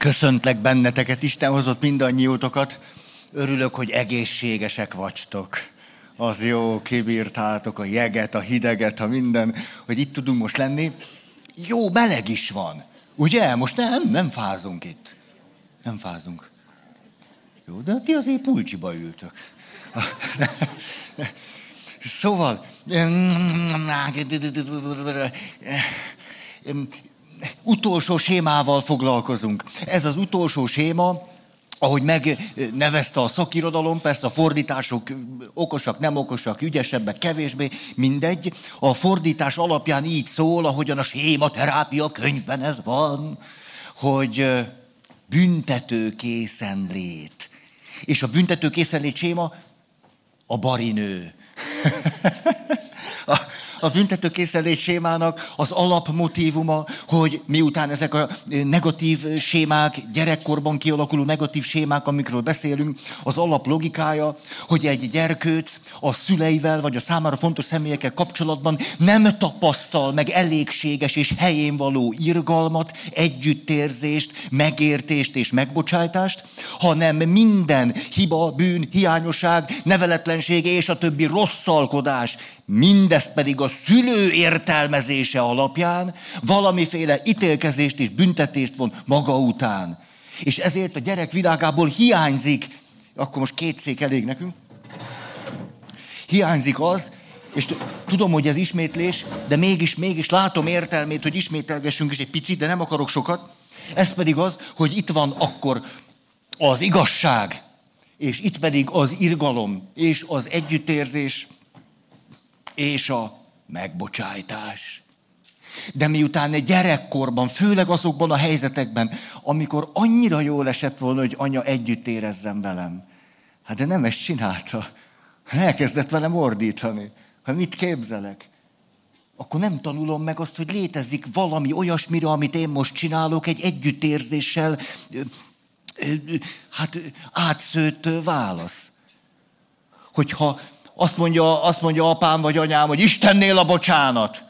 Köszöntlek benneteket, Isten hozott mindannyiótokat. Örülök, hogy egészségesek vagytok. Az jó, kibírtátok a jeget, a hideget, a minden, hogy itt tudunk most lenni. Jó, meleg is van. Ugye? Most nem, nem fázunk itt. Nem fázunk. Jó, de ti azért pulcsiba ültök. Szóval, utolsó sémával foglalkozunk. Ez az utolsó séma, ahogy megnevezte a szakirodalom, persze a fordítások okosak, nem okosak, ügyesebbek, kevésbé, mindegy. A fordítás alapján így szól, ahogyan a séma terápia könyvben ez van, hogy büntető készenlét. És a büntető készenlét séma a barinő. a büntetőkészenlét sémának az alapmotívuma, hogy miután ezek a negatív sémák, gyerekkorban kialakuló negatív sémák, amikről beszélünk, az alap logikája, hogy egy gyerkőc a szüleivel vagy a számára fontos személyekkel kapcsolatban nem tapasztal meg elégséges és helyén való irgalmat, együttérzést, megértést és megbocsájtást, hanem minden hiba, bűn, hiányosság, neveletlenség és a többi rosszalkodás Mindezt pedig a szülő értelmezése alapján valamiféle ítélkezést és büntetést von maga után. És ezért a gyerek világából hiányzik, akkor most két szék elég nekünk, hiányzik az, és tudom, hogy ez ismétlés, de mégis, mégis látom értelmét, hogy ismételgessünk is egy picit, de nem akarok sokat. Ez pedig az, hogy itt van akkor az igazság, és itt pedig az irgalom, és az együttérzés, és a megbocsájtás. De miután egy gyerekkorban, főleg azokban a helyzetekben, amikor annyira jól esett volna, hogy anya együtt érezzen velem. Hát de nem ezt csinálta. Elkezdett velem ordítani. Ha mit képzelek? Akkor nem tanulom meg azt, hogy létezik valami olyasmire, amit én most csinálok, egy együttérzéssel, hát átszőtt válasz. Hogyha azt mondja, azt mondja apám vagy anyám, hogy Istennél a bocsánat.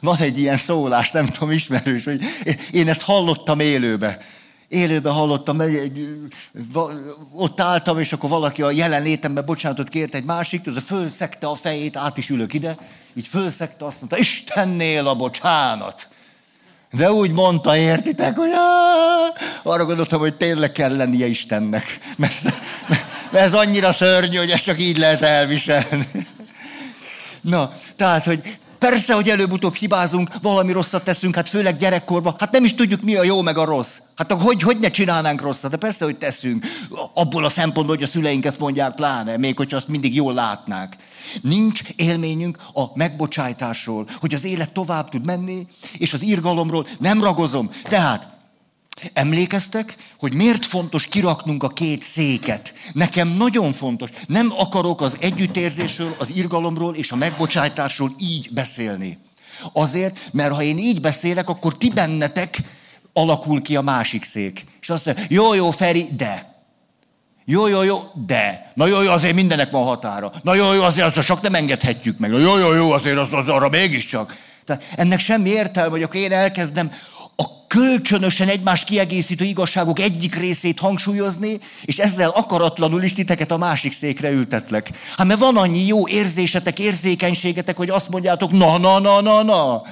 Van egy ilyen szólás, nem tudom, ismerős, hogy én ezt hallottam élőbe. Élőben hallottam, ott álltam, és akkor valaki a jelenlétemben bocsánatot kért egy másik, ez a fölszekte a fejét, át is ülök ide, így fölszekte, azt mondta, Istennél a bocsánat. De úgy mondta, értitek, hogy arra gondoltam, hogy tényleg kell lennie Istennek. Mert, mert ez annyira szörnyű, hogy ezt csak így lehet elviselni. Na, tehát, hogy persze, hogy előbb-utóbb hibázunk, valami rosszat teszünk, hát főleg gyerekkorban, hát nem is tudjuk, mi a jó meg a rossz. Hát hogy, hogy ne csinálnánk rosszat, de persze, hogy teszünk. Abból a szempontból, hogy a szüleink ezt mondják pláne, még hogyha azt mindig jól látnák. Nincs élményünk a megbocsájtásról, hogy az élet tovább tud menni, és az irgalomról nem ragozom. Tehát Emlékeztek, hogy miért fontos kiraknunk a két széket? Nekem nagyon fontos. Nem akarok az együttérzésről, az irgalomról és a megbocsájtásról így beszélni. Azért, mert ha én így beszélek, akkor ti bennetek alakul ki a másik szék. És azt mondja, jó, jó, Feri, de. Jó, jó, jó, de. Na jó, jó, azért mindenek van határa. Na jó, jó, azért azt csak nem engedhetjük meg. Na jó, jó, jó, azért az, az arra mégiscsak. Tehát ennek semmi értelme, hogy akkor én elkezdem a kölcsönösen egymást kiegészítő igazságok egyik részét hangsúlyozni, és ezzel akaratlanul is titeket a másik székre ültetlek. Hát mert van annyi jó érzésetek, érzékenységetek, hogy azt mondjátok, na, na, na, na, na.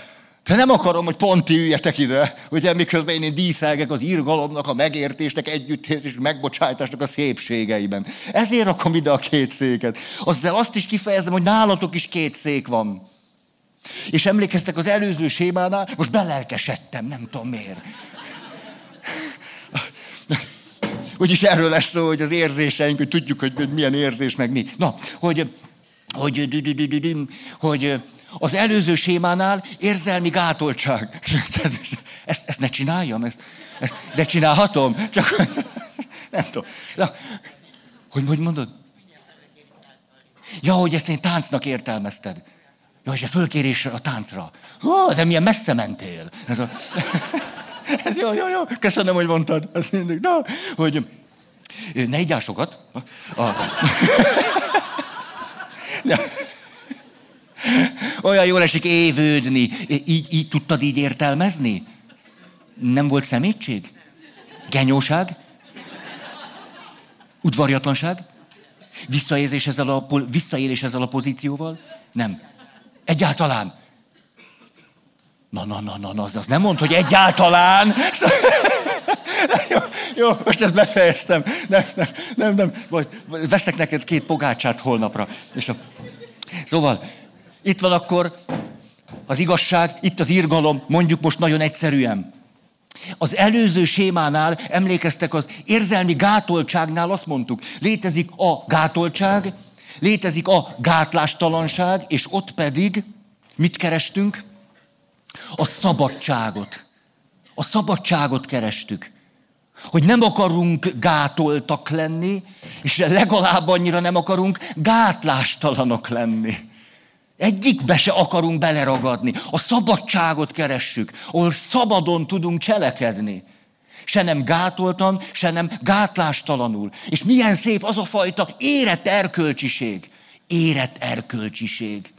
Te nem akarom, hogy pont ti üljetek ide, ugye miközben én díszelgek az írgalomnak, a megértésnek, együttérzés, megbocsájtásnak a szépségeiben. Ezért rakom ide a két széket. Azzal azt is kifejezem, hogy nálatok is két szék van. És emlékeztek az előző sémánál, most belelkesedtem, nem tudom miért. Úgyis erről lesz szó, hogy az érzéseink, hogy tudjuk, hogy milyen érzés, meg mi. Na, hogy, hogy, hogy az előző sémánál érzelmi gátoltság. Ezt, ezt ne csináljam, ezt, ezt, de csinálhatom, csak nem tudom. Na, hogy, hogy mondod? Ja, hogy ezt én táncnak értelmezted. Ja, és a fölkérés a táncra. Ó, de milyen messze mentél. Ez a... Ez jó, jó, jó. Köszönöm, hogy mondtad. Ez mindig. Na, hogy ne igyál sokat. A... Olyan jól esik évődni. Így, így tudtad így értelmezni? Nem volt szemétség? Genyóság? Udvarjatlanság? Visszaélés ezzel a, visszaélés ezzel a pozícióval? Nem. Egyáltalán. Na, na, na, na, na, az, az nem mond, hogy egyáltalán. jó, jó, most ezt befejeztem. Nem, nem, nem, nem. Majd veszek neked két pogácsát holnapra. És a... Szóval, itt van akkor az igazság, itt az irgalom, mondjuk most nagyon egyszerűen. Az előző sémánál, emlékeztek, az érzelmi gátoltságnál azt mondtuk, létezik a gátoltság, létezik a gátlástalanság, és ott pedig mit kerestünk? A szabadságot. A szabadságot kerestük. Hogy nem akarunk gátoltak lenni, és legalább annyira nem akarunk gátlástalanok lenni. Egyikbe se akarunk beleragadni. A szabadságot keressük, ahol szabadon tudunk cselekedni. Se nem gátoltan, se nem gátlástalanul. És milyen szép az a fajta érett erkölcsiség. Érett erkölcsiség.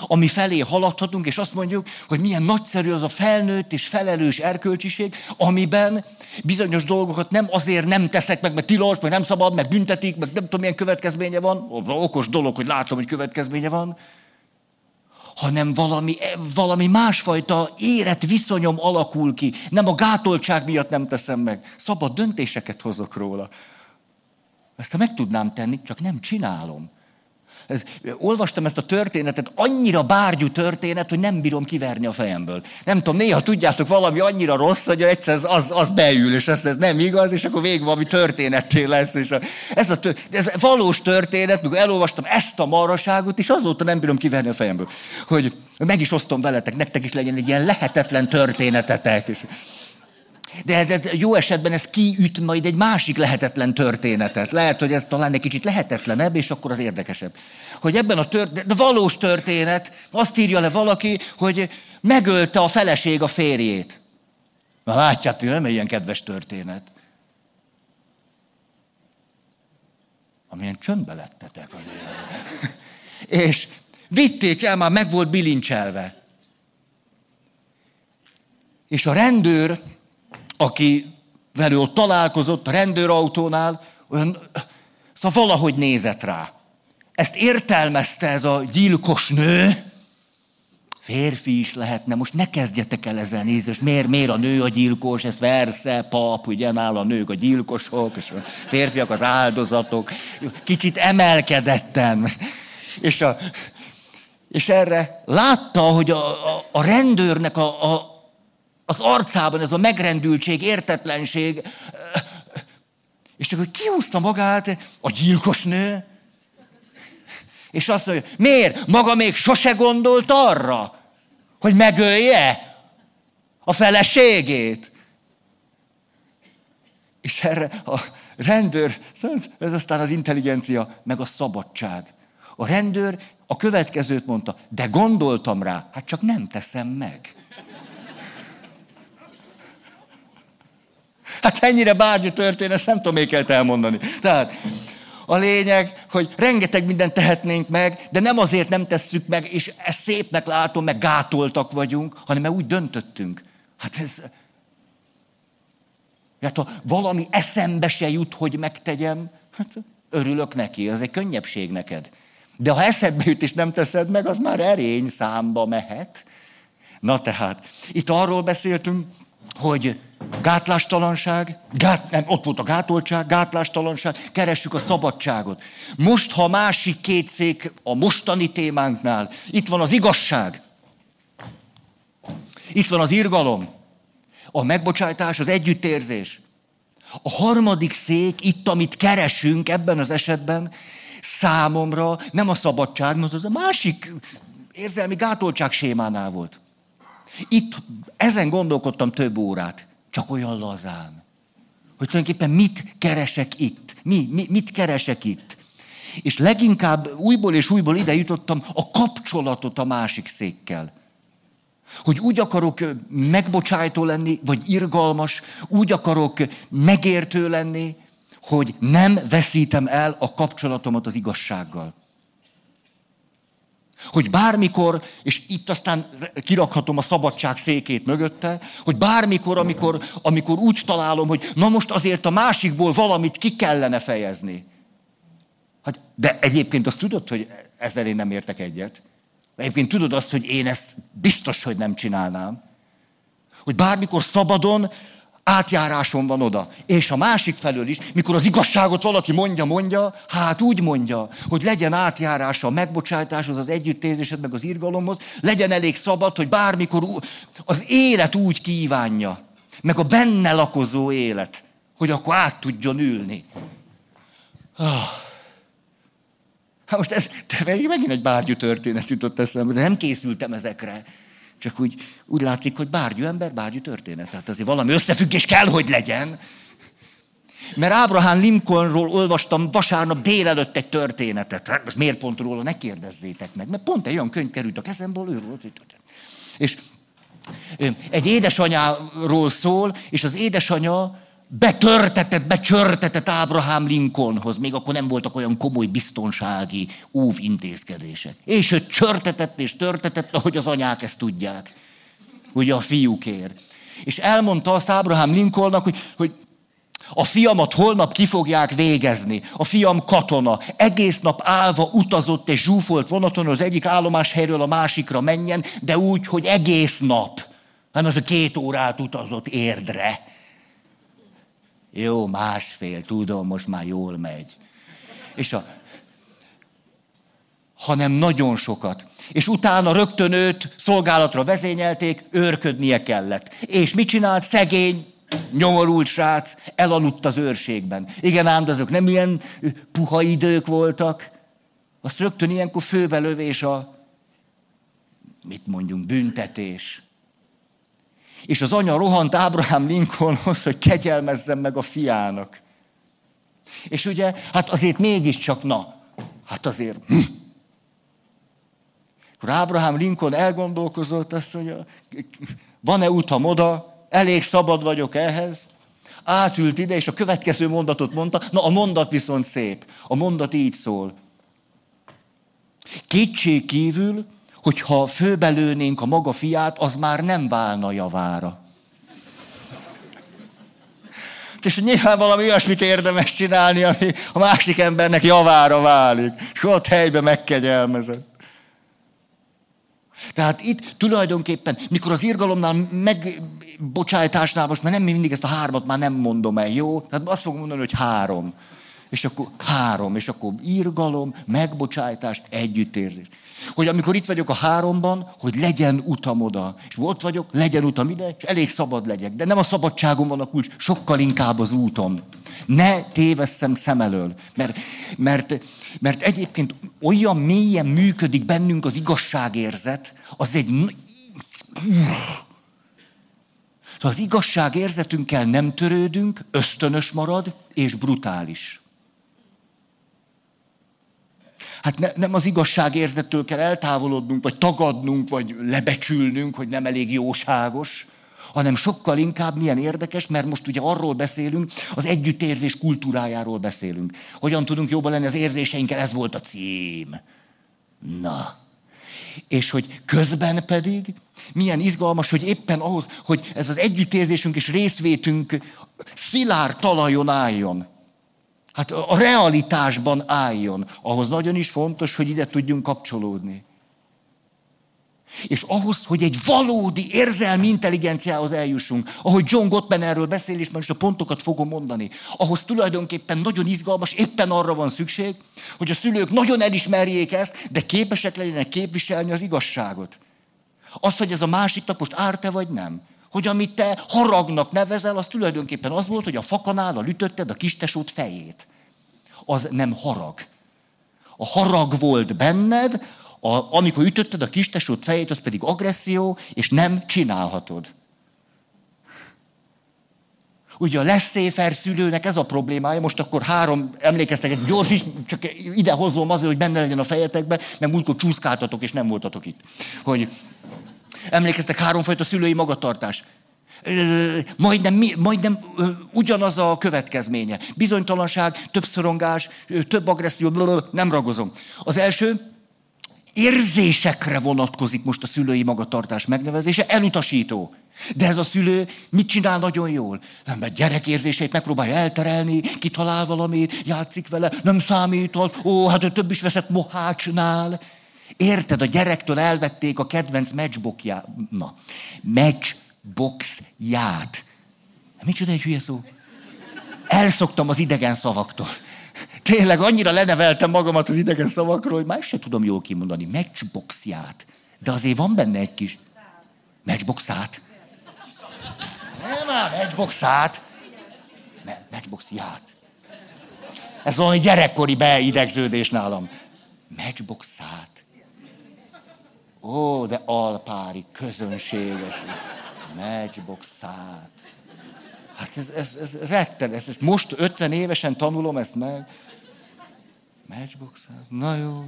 Ami felé haladhatunk, és azt mondjuk, hogy milyen nagyszerű az a felnőtt és felelős erkölcsiség, amiben bizonyos dolgokat nem azért nem teszek meg, mert tilos, meg nem szabad, meg büntetik, meg nem tudom, milyen következménye van. Okos dolog, hogy látom, hogy következménye van hanem valami, valami másfajta érett viszonyom alakul ki. Nem a gátoltság miatt nem teszem meg. Szabad döntéseket hozok róla. Ezt meg tudnám tenni, csak nem csinálom. Ez, olvastam ezt a történetet, annyira bárgyú történet, hogy nem bírom kiverni a fejemből. Nem tudom, néha tudjátok, valami annyira rossz, hogy egyszer az, az beül, és ez, ez nem igaz, és akkor végig valami történetté lesz. És a, ez, a, ez valós történet, mikor elolvastam ezt a maraságot, és azóta nem bírom kiverni a fejemből. Hogy meg is osztom veletek, nektek is legyen egy ilyen lehetetlen történetetek. És, de, de jó esetben ez kiüt majd egy másik lehetetlen történetet. Lehet, hogy ez talán egy kicsit lehetetlenebb, és akkor az érdekesebb. Hogy ebben a történet, de valós történet, azt írja le valaki, hogy megölte a feleség a férjét. Na látjátok, nem egy ilyen kedves történet. Amilyen csöndbe lettetek azért. és vitték el, már meg volt bilincselve. És a rendőr aki velő ott találkozott a rendőrautónál, olyan, szóval valahogy nézett rá. Ezt értelmezte ez a gyilkos nő, férfi is lehetne, most ne kezdjetek el ezzel nézni, miért, miért a nő a gyilkos, ez persze, pap, ugye nála a nők a gyilkosok, és a férfiak az áldozatok, kicsit emelkedetten. És, a, és erre látta, hogy a, a, a rendőrnek a, a, az arcában ez a megrendültség, értetlenség, és akkor kihúzta magát a gyilkos nő, és azt mondja, miért? Maga még sose gondolt arra, hogy megölje a feleségét. És erre a rendőr, ez aztán az intelligencia, meg a szabadság. A rendőr a következőt mondta, de gondoltam rá, hát csak nem teszem meg. Hát ennyire bárgyú történet, nem tudom, még kell elmondani. Tehát a lényeg, hogy rengeteg mindent tehetnénk meg, de nem azért nem tesszük meg, és ezt szépnek látom, meg gátoltak vagyunk, hanem mert úgy döntöttünk. Hát ez... Hát ha valami eszembe se jut, hogy megtegyem, hát örülök neki, az egy könnyebbség neked. De ha eszedbe jut és nem teszed meg, az már erény számba mehet. Na tehát, itt arról beszéltünk, hogy gátlástalanság, gát, nem, ott volt a gátoltság, gátlástalanság, keressük a szabadságot. Most, ha a másik két szék a mostani témánknál, itt van az igazság, itt van az irgalom, a megbocsátás, az együttérzés. A harmadik szék, itt, amit keresünk ebben az esetben, számomra nem a szabadság, mert az a másik érzelmi gátoltság sémánál volt. Itt ezen gondolkodtam több órát, csak olyan lazán. Hogy tulajdonképpen mit keresek itt? Mi, mi, mit keresek itt? És leginkább újból és újból ide jutottam a kapcsolatot a másik székkel. Hogy úgy akarok megbocsájtó lenni, vagy irgalmas, úgy akarok megértő lenni, hogy nem veszítem el a kapcsolatomat az igazsággal. Hogy bármikor, és itt aztán kirakhatom a szabadság székét mögötte, hogy bármikor, amikor, amikor úgy találom, hogy na most azért a másikból valamit ki kellene fejezni. Hát, de egyébként azt tudod, hogy ezzel én nem értek egyet. Egyébként tudod azt, hogy én ezt biztos, hogy nem csinálnám. Hogy bármikor szabadon átjáráson van oda. És a másik felől is, mikor az igazságot valaki mondja, mondja, hát úgy mondja, hogy legyen átjárása a megbocsátáshoz, az együttérzéshez, meg az irgalomhoz, legyen elég szabad, hogy bármikor az élet úgy kívánja, meg a benne lakozó élet, hogy akkor át tudjon ülni. Ah. Hát most ez megint egy bárgyú történet jutott eszembe, de nem készültem ezekre. Csak úgy, úgy látszik, hogy bárgyú ember, bárgyú történet. Tehát azért valami összefüggés kell, hogy legyen. Mert Ábrahám Lincolnról olvastam vasárnap délelőtt egy történetet. Hát most miért pont róla, ne kérdezzétek meg. Mert pont egy olyan könyv került a kezemből, őről. És egy édesanyáról szól, és az édesanya betörtetett, becsörtetett Ábrahám Lincolnhoz. Még akkor nem voltak olyan komoly biztonsági óvintézkedések. És ő csörtetett és törtetett, ahogy az anyák ezt tudják. Ugye a fiúkért. És elmondta azt Ábrahám Lincolnnak, hogy, hogy a fiamat holnap ki fogják végezni. A fiam katona. Egész nap állva utazott és zsúfolt vonaton az egyik állomáshelyről a másikra menjen, de úgy, hogy egész nap. Hát az a két órát utazott érdre. Jó, másfél, tudom, most már jól megy. És a, hanem nagyon sokat. És utána rögtön őt szolgálatra vezényelték, őrködnie kellett. És mit csinált? Szegény, nyomorult srác, elaludt az őrségben. Igen, ám, de azok nem ilyen puha idők voltak. Azt rögtön ilyenkor főbelövés a, mit mondjunk, büntetés. És az anya rohant Ábrahám Lincolnhoz, hogy kegyelmezzen meg a fiának. És ugye, hát azért mégiscsak, na, hát azért... Hm. Akkor Ábrahám Lincoln elgondolkozott, azt mondja, van-e utam oda, elég szabad vagyok ehhez, átült ide, és a következő mondatot mondta, na a mondat viszont szép. A mondat így szól. Kétség kívül hogyha főbelőnénk a maga fiát, az már nem válna javára. És nyilván valami olyasmit érdemes csinálni, ami a másik embernek javára válik. És ott helybe megkegyelmezett. Tehát itt tulajdonképpen, mikor az irgalomnál, megbocsájtásnál, most már nem mindig ezt a hármat már nem mondom el, jó? Tehát azt fogom mondani, hogy három. És akkor három, és akkor írgalom, megbocsájtás, együttérzés. Hogy amikor itt vagyok a háromban, hogy legyen utam oda. És ott vagyok, legyen utam ide, és elég szabad legyek. De nem a szabadságom van a kulcs, sokkal inkább az úton. Ne tévesszem szem elől. Mert, mert, mert egyébként olyan mélyen működik bennünk az igazságérzet, az egy... Szóval az igazságérzetünkkel nem törődünk, ösztönös marad, és brutális. Hát ne, nem az igazságérzettől kell eltávolodnunk, vagy tagadnunk, vagy lebecsülnünk, hogy nem elég jóságos, hanem sokkal inkább milyen érdekes, mert most ugye arról beszélünk, az együttérzés kultúrájáról beszélünk. Hogyan tudunk jobban lenni az érzéseinkkel, ez volt a cím. Na. És hogy közben pedig milyen izgalmas, hogy éppen ahhoz, hogy ez az együttérzésünk és részvétünk szilárd talajon álljon. Hát a realitásban álljon. Ahhoz nagyon is fontos, hogy ide tudjunk kapcsolódni. És ahhoz, hogy egy valódi érzelmi intelligenciához eljussunk, ahogy John Gottman erről beszél, és most a pontokat fogom mondani, ahhoz tulajdonképpen nagyon izgalmas, éppen arra van szükség, hogy a szülők nagyon elismerjék ezt, de képesek legyenek képviselni az igazságot. Azt, hogy ez a másiknak most árt-e vagy nem hogy amit te haragnak nevezel, az tulajdonképpen az volt, hogy a fakanállal ütötted a kistesót fejét. Az nem harag. A harag volt benned, a, amikor ütötted a kistesót fejét, az pedig agresszió, és nem csinálhatod. Ugye a leszéfer szülőnek ez a problémája, most akkor három, emlékeztek, gyors is, csak ide hozom azért, hogy benne legyen a fejetekbe, mert múltkor csúszkáltatok, és nem voltatok itt. Hogy Emlékeztek, háromfajta szülői magatartás. Majdnem, majdnem ugyanaz a következménye. Bizonytalanság, több szorongás, több agresszió, nem ragozom. Az első, érzésekre vonatkozik most a szülői magatartás megnevezése, elutasító. De ez a szülő mit csinál nagyon jól? Nem, mert gyerek érzéseit megpróbálja elterelni, kitalál valamit, játszik vele, nem számít az, ó, hát ő több is veszett mohácsnál. Érted, a gyerektől elvették a kedvenc matchboxját. Na, matchboxját. Micsoda egy hülye szó? Elszoktam az idegen szavaktól. Tényleg annyira leneveltem magamat az idegen szavakról, hogy már se tudom jól kimondani. Matchboxját. De azért van benne egy kis... Matchboxát. Nem már matchboxát. Matchboxját. Ez valami gyerekkori beidegződés nálam. Matchboxát. Ó, de alpári, közönséges. Matchboxát. Hát ez, ez, ez retten, ezt, ezt most 50 évesen tanulom ezt meg. Matchbox? Na jó.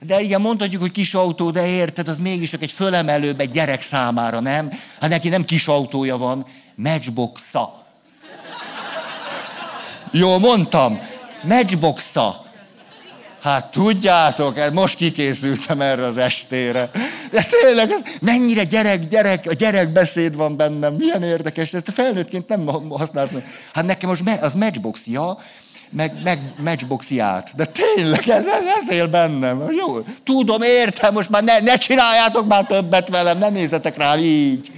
De igen, mondhatjuk, hogy kis autó, de érted, az mégis csak egy fölemelőbb egy gyerek számára, nem? Hát neki nem kis autója van, matchboxa. Jó, mondtam. Matchboxa. Hát tudjátok, most kikészültem erre az estére. De tényleg, ez mennyire gyerek, gyerek, a gyerek beszéd van bennem, milyen érdekes, ezt a felnőttként nem használtam. Hát nekem most az matchbox, ja, meg, meg matchboxját. De tényleg, ez, ez, ez él bennem. Jó, tudom, értem, most már ne, ne csináljátok már többet velem, ne nézzetek rá így.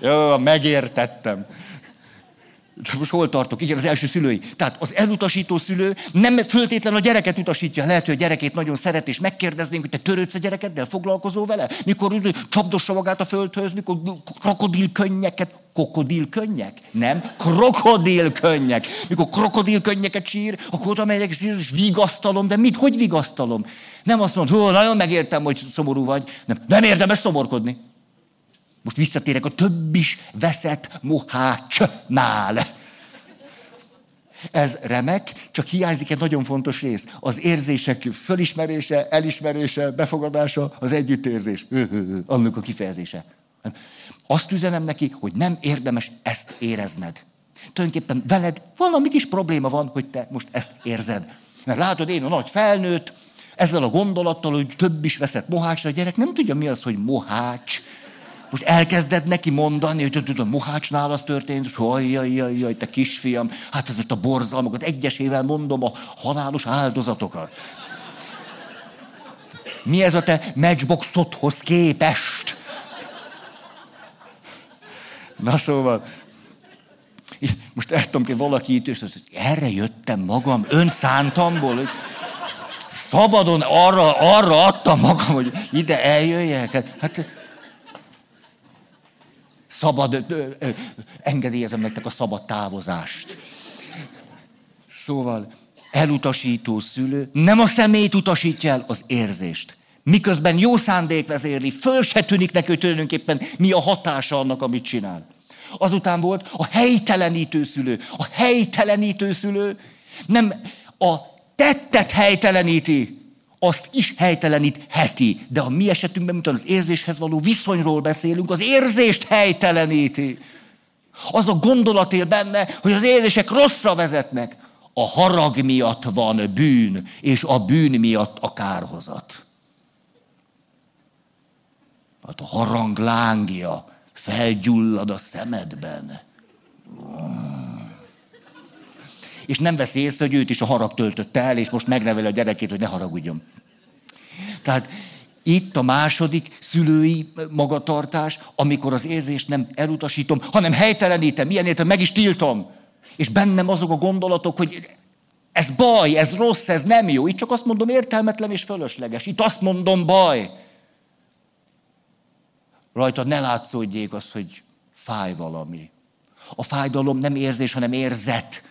Jó, megértettem. Most hol tartok? Igen, az első szülői. Tehát az elutasító szülő nem föltétlenül a gyereket utasítja. Lehet, hogy a gyerekét nagyon szeret, és megkérdeznénk, hogy te törődsz a gyerekeddel, foglalkozol vele? Mikor csapdossa magát a földhöz, mikor krokodilkönnyeket, krokodilkönnyek? Nem, krokodilkönnyek. Mikor krokodilkönnyeket sír, akkor oda megyek, és, és vigasztalom, de mit, hogy vigasztalom? Nem azt mondod, hogy nagyon megértem, hogy szomorú vagy. Nem, nem érdemes szomorkodni. Most visszatérek a több is veszett mohácsnál. Ez remek, csak hiányzik egy nagyon fontos rész. Az érzések fölismerése, elismerése, befogadása, az együttérzés. Annak a kifejezése. Azt üzenem neki, hogy nem érdemes ezt érezned. Tulajdonképpen veled valami kis probléma van, hogy te most ezt érzed. Mert látod, én a nagy felnőtt, ezzel a gondolattal, hogy több is veszett mohácsra, a gyerek nem tudja, mi az, hogy mohács. Most elkezded neki mondani, hogy tudod, Mohácsnál az történt, és jaj, te kisfiam, hát ez most a borzalmakat, egyesével mondom a halálos áldozatokat. Mi ez a te matchboxodhoz képest? Na szóval, most el tudom valaki itt, és hogy erre jöttem magam, önszántamból, hogy szabadon arra, arra adtam magam, hogy ide eljöjjek. Hát szabad, engedélyezem nektek a szabad távozást. Szóval elutasító szülő nem a szemét utasítja el, az érzést. Miközben jó szándék vezérli, föl se tűnik neki, hogy tulajdonképpen mi a hatása annak, amit csinál. Azután volt a helytelenítő szülő. A helytelenítő szülő nem a tettet helyteleníti, azt is helytelenítheti. De a mi esetünkben, mint az érzéshez való viszonyról beszélünk, az érzést helyteleníti. Az a gondolat él benne, hogy az érzések rosszra vezetnek. A harag miatt van bűn, és a bűn miatt a kárhozat. Hát a harang lángja felgyullad a szemedben. És nem veszi észre, hogy őt is a harag töltötte el, és most megneveli a gyerekét, hogy ne haragudjon. Tehát itt a második szülői magatartás, amikor az érzést nem elutasítom, hanem helytelenítem, milyen értem, meg is tiltom. És bennem azok a gondolatok, hogy ez baj, ez rossz, ez nem jó. Itt csak azt mondom értelmetlen és fölösleges. Itt azt mondom baj. Rajta ne látszódjék az, hogy fáj valami. A fájdalom nem érzés, hanem érzet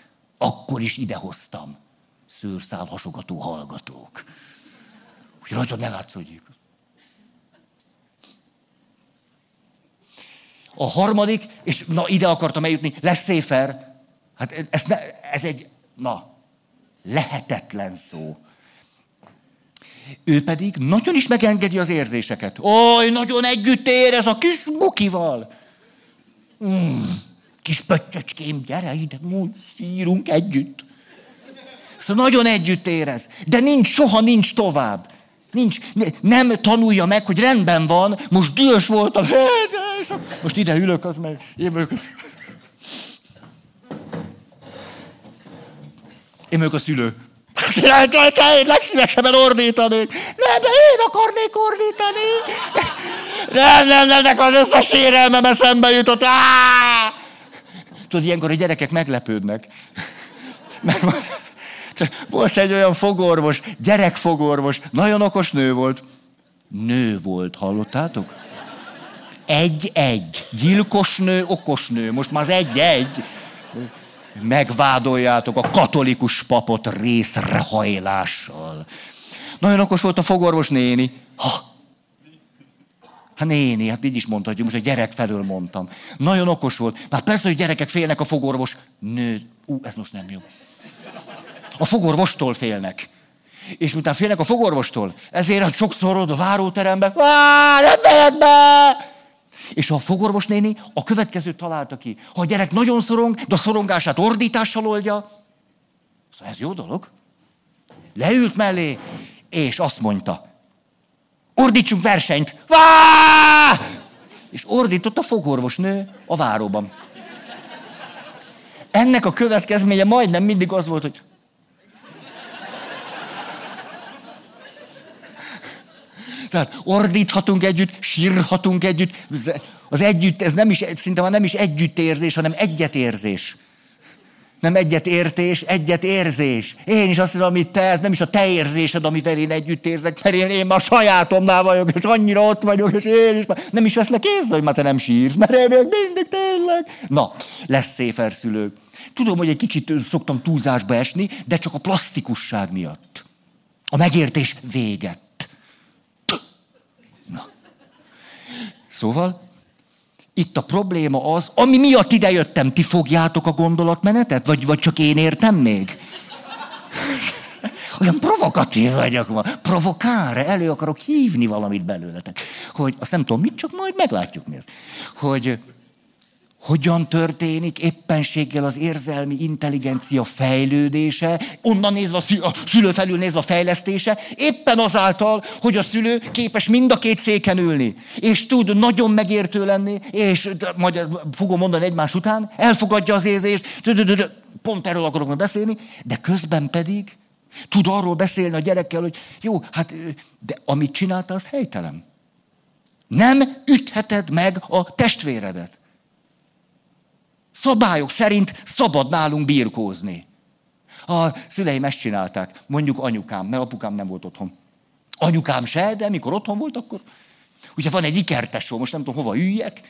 akkor is idehoztam. Szőrszál hasogató hallgatók. Hogy rajta ne látszódjék. A harmadik, és na ide akartam eljutni, lesz széfer. Hát ez, ne, ez egy, na, lehetetlen szó. Ő pedig nagyon is megengedi az érzéseket. Oly, nagyon együtt érez a kis bukival. Mm. Kis pöttyöcském, gyere ide, írunk együtt. Szóval nagyon együtt érez, de nincs, soha nincs tovább. Nincs, ne, nem tanulja meg, hogy rendben van, most dühös voltam, most ide ülök, az meg, én vagyok. Én vagyok a szülő. Én legszívesebben ordítanék. Nem, de én akarnék ordítani. Nem, nem, nem, nekem az összes érelmem eszembe jutott. Á! Tudod, ilyenkor a gyerekek meglepődnek. Meg, volt egy olyan fogorvos, gyerekfogorvos, nagyon okos nő volt. Nő volt, hallottátok? Egy-egy. Gyilkos nő, okos nő. Most már az egy-egy. Megvádoljátok a katolikus papot részrehajlással. Nagyon okos volt a fogorvos néni. Ha, Hát néni, hát így is mondhatjuk, most a gyerek felől mondtam. Nagyon okos volt. Már persze, hogy gyerekek félnek a fogorvos. Nő, ú, ez most nem jó. A fogorvostól félnek. És miután félnek a fogorvostól, ezért hát sokszor oda a váróterembe, nem megyek be! És a fogorvos néni a következőt találta ki. Ha a gyerek nagyon szorong, de a szorongását ordítással oldja, szóval ez jó dolog. Leült mellé, és azt mondta, ordítsunk versenyt. Vá! És ordított a fogorvos nő a váróban. Ennek a következménye majdnem mindig az volt, hogy Tehát ordíthatunk együtt, sírhatunk együtt. Az együtt, ez nem is, szinte már nem is együttérzés, hanem egyetérzés. Nem egyetértés, egyetérzés. Én is azt hiszem, amit te, ez nem is a te érzésed, amivel én együtt érzek, mert én, én már sajátomnál vagyok, és annyira ott vagyok, és én is már nem is veszlek észre, hogy már te nem sírsz, mert én még mindig tényleg. Na, lesz széferszülő. Tudom, hogy egy kicsit szoktam túlzásba esni, de csak a plastikusság miatt. A megértés véget. Na. Szóval itt a probléma az, ami miatt idejöttem, ti fogjátok a gondolatmenetet? Vagy, vagy csak én értem még? Olyan provokatív vagyok ma. Provokálra elő akarok hívni valamit belőletek. Hogy azt nem tudom mit, csak majd meglátjuk mi ez. Hogy hogyan történik éppenséggel az érzelmi intelligencia fejlődése, onnan nézve a szülő felül nézve a fejlesztése, éppen azáltal, hogy a szülő képes mind a két széken ülni, és tud nagyon megértő lenni, és majd fogom mondani egymás után, elfogadja az érzést, pont erről akarok majd beszélni, de közben pedig tud arról beszélni a gyerekkel, hogy jó, hát de amit csinálta, az helytelen. Nem ütheted meg a testvéredet. Szabályok szerint szabad nálunk birkózni. A szüleim ezt csinálták, mondjuk anyukám, mert apukám nem volt otthon. Anyukám se, de mikor otthon volt, akkor... Ugye van egy ikertesó, most nem tudom, hova üljek.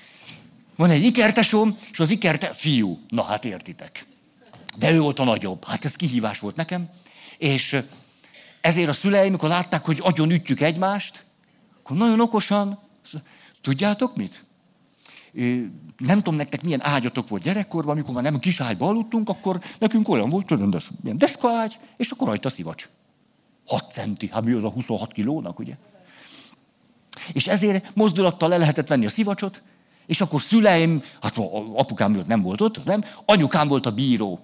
Van egy ikertesóm, és az ikerte fiú. Na hát értitek. De ő volt a nagyobb. Hát ez kihívás volt nekem. És ezért a szüleim, mikor látták, hogy agyon ütjük egymást, akkor nagyon okosan, tudjátok mit? Nem tudom nektek milyen ágyatok volt gyerekkorban, amikor már nem kis ágyba aludtunk, akkor nekünk olyan volt, rendes, ilyen deszkaágy, és akkor rajta szivacs. 6 centi, hát mi az a 26 kilónak, ugye? És ezért mozdulattal le lehetett venni a szivacsot, és akkor szüleim, hát apukám nem volt ott, nem, anyukám volt a bíró.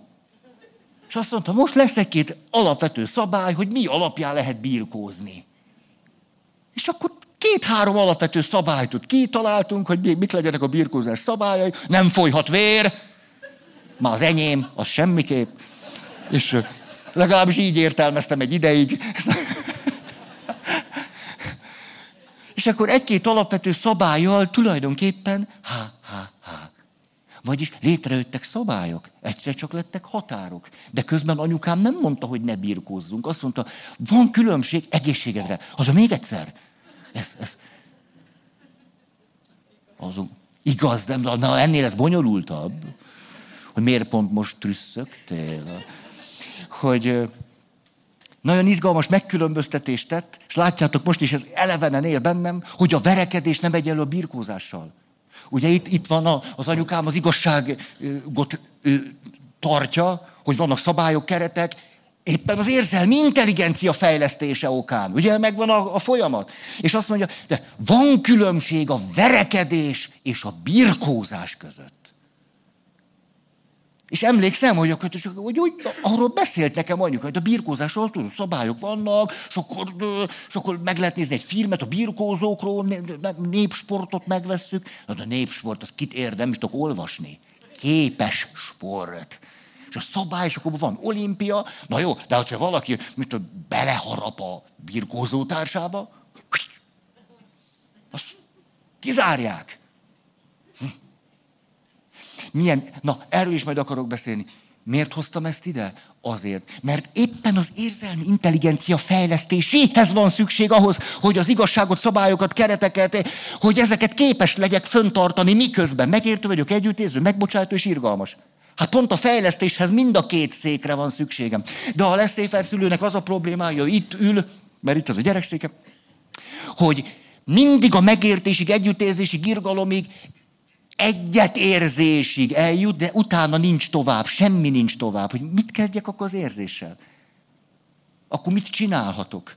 És azt mondta, most lesz egy-két alapvető szabály, hogy mi alapján lehet birkózni. És akkor Két-három alapvető szabályt kitaláltunk, hogy mit legyenek a birkózás szabályai. Nem folyhat vér, már az enyém, az semmiképp. És legalábbis így értelmeztem egy ideig. És akkor egy-két alapvető szabályjal tulajdonképpen, ha, ha, ha. Vagyis létrejöttek szabályok, egyszer csak lettek határok. De közben anyukám nem mondta, hogy ne birkózzunk. Azt mondta, van különbség egészségedre. Az a még egyszer. Ez, ez. Azon, igaz, nem, na ennél ez bonyolultabb. Hogy miért pont most trüsszögtél? Hogy nagyon izgalmas megkülönböztetést tett, és látjátok most is, ez elevenen él bennem, hogy a verekedés nem egyenlő a birkózással. Ugye itt, itt van az anyukám az igazságot tartja, hogy vannak szabályok, keretek, Éppen az érzelmi intelligencia fejlesztése okán. Ugye megvan a, a folyamat. És azt mondja, de van különbség a verekedés és a birkózás között. És emlékszem, hogy, akkor, hogy, hogy arról beszélt nekem anyuka, hogy a birkózásról tudod, szabályok vannak, és akkor, és akkor meg lehet nézni egy filmet a birkózókról, népsportot megvesszük. Na, a népsport, az kit érdem, és tudok olvasni. Képes sport. És a szabály, és akkor van olimpia. Na jó, de ha valaki mit tudom, beleharap a birkózó társába, azt kizárják. Hm. Milyen, na, erről is majd akarok beszélni. Miért hoztam ezt ide? Azért, mert éppen az érzelmi intelligencia fejlesztéséhez van szükség ahhoz, hogy az igazságot, szabályokat, kereteket, hogy ezeket képes legyek föntartani, miközben megértő vagyok, együttérző, megbocsátó és irgalmas. Hát pont a fejlesztéshez mind a két székre van szükségem. De a leszéfer szülőnek az a problémája, itt ül, mert itt az a gyerekszéke, hogy mindig a megértésig, együttérzésig, irgalomig, egyetérzésig eljut, de utána nincs tovább, semmi nincs tovább. Hogy mit kezdjek akkor az érzéssel? Akkor mit csinálhatok?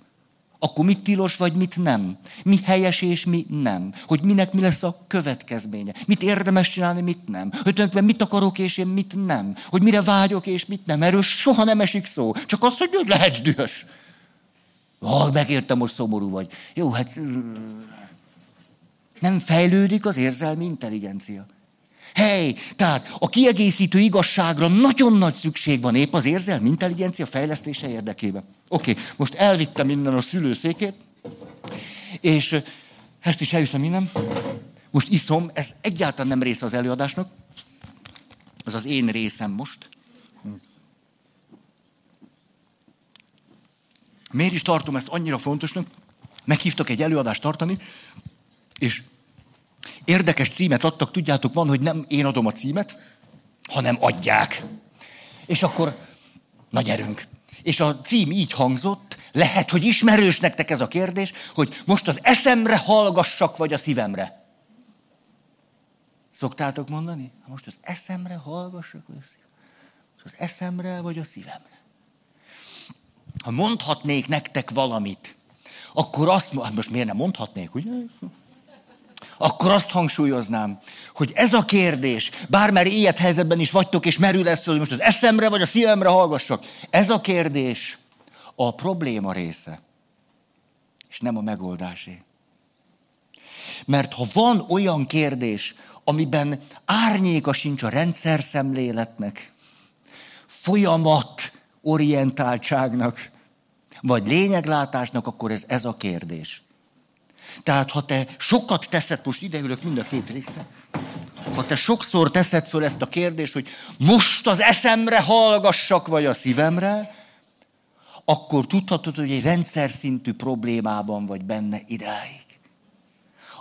Akkor mit tilos, vagy mit nem? Mi helyes és mi nem? Hogy minek mi lesz a következménye? Mit érdemes csinálni, mit nem? Hogy tulajdonképpen mit akarok és én mit nem? Hogy mire vágyok és mit nem? Erről soha nem esik szó. Csak az, hogy lehetsz dühös. Ah, megértem, most szomorú vagy. Jó, hát nem fejlődik az érzelmi intelligencia. Hely, tehát a kiegészítő igazságra nagyon nagy szükség van épp az érzelmi intelligencia fejlesztése érdekében. Oké, okay, most elvittem innen a szülőszékét, és ezt is elviszem innen. Most iszom, ez egyáltalán nem része az előadásnak. Ez az én részem most. Miért is tartom ezt annyira fontosnak? Meghívtak egy előadást tartani, és érdekes címet adtak, tudjátok, van, hogy nem én adom a címet, hanem adják. És akkor nagy erőnk. És a cím így hangzott, lehet, hogy ismerős nektek ez a kérdés, hogy most az eszemre hallgassak, vagy a szívemre. Szoktátok mondani? Most az eszemre hallgassak, vagy a szívemre? az eszemre, vagy a szívemre? Ha mondhatnék nektek valamit, akkor azt, hát most miért nem mondhatnék, ugye? Akkor azt hangsúlyoznám, hogy ez a kérdés, bármely ilyet helyzetben is vagytok, és merül lesz hogy most az eszemre vagy a szívemre hallgassak, ez a kérdés a probléma része, és nem a megoldásé. Mert ha van olyan kérdés, amiben árnyéka sincs a rendszer szemléletnek, folyamat orientáltságnak, vagy lényeglátásnak, akkor ez, ez a kérdés. Tehát ha te sokat teszed, most ideülök mind a két része, ha te sokszor teszed föl ezt a kérdést, hogy most az eszemre hallgassak, vagy a szívemre, akkor tudhatod, hogy egy rendszer szintű problémában vagy benne idáig.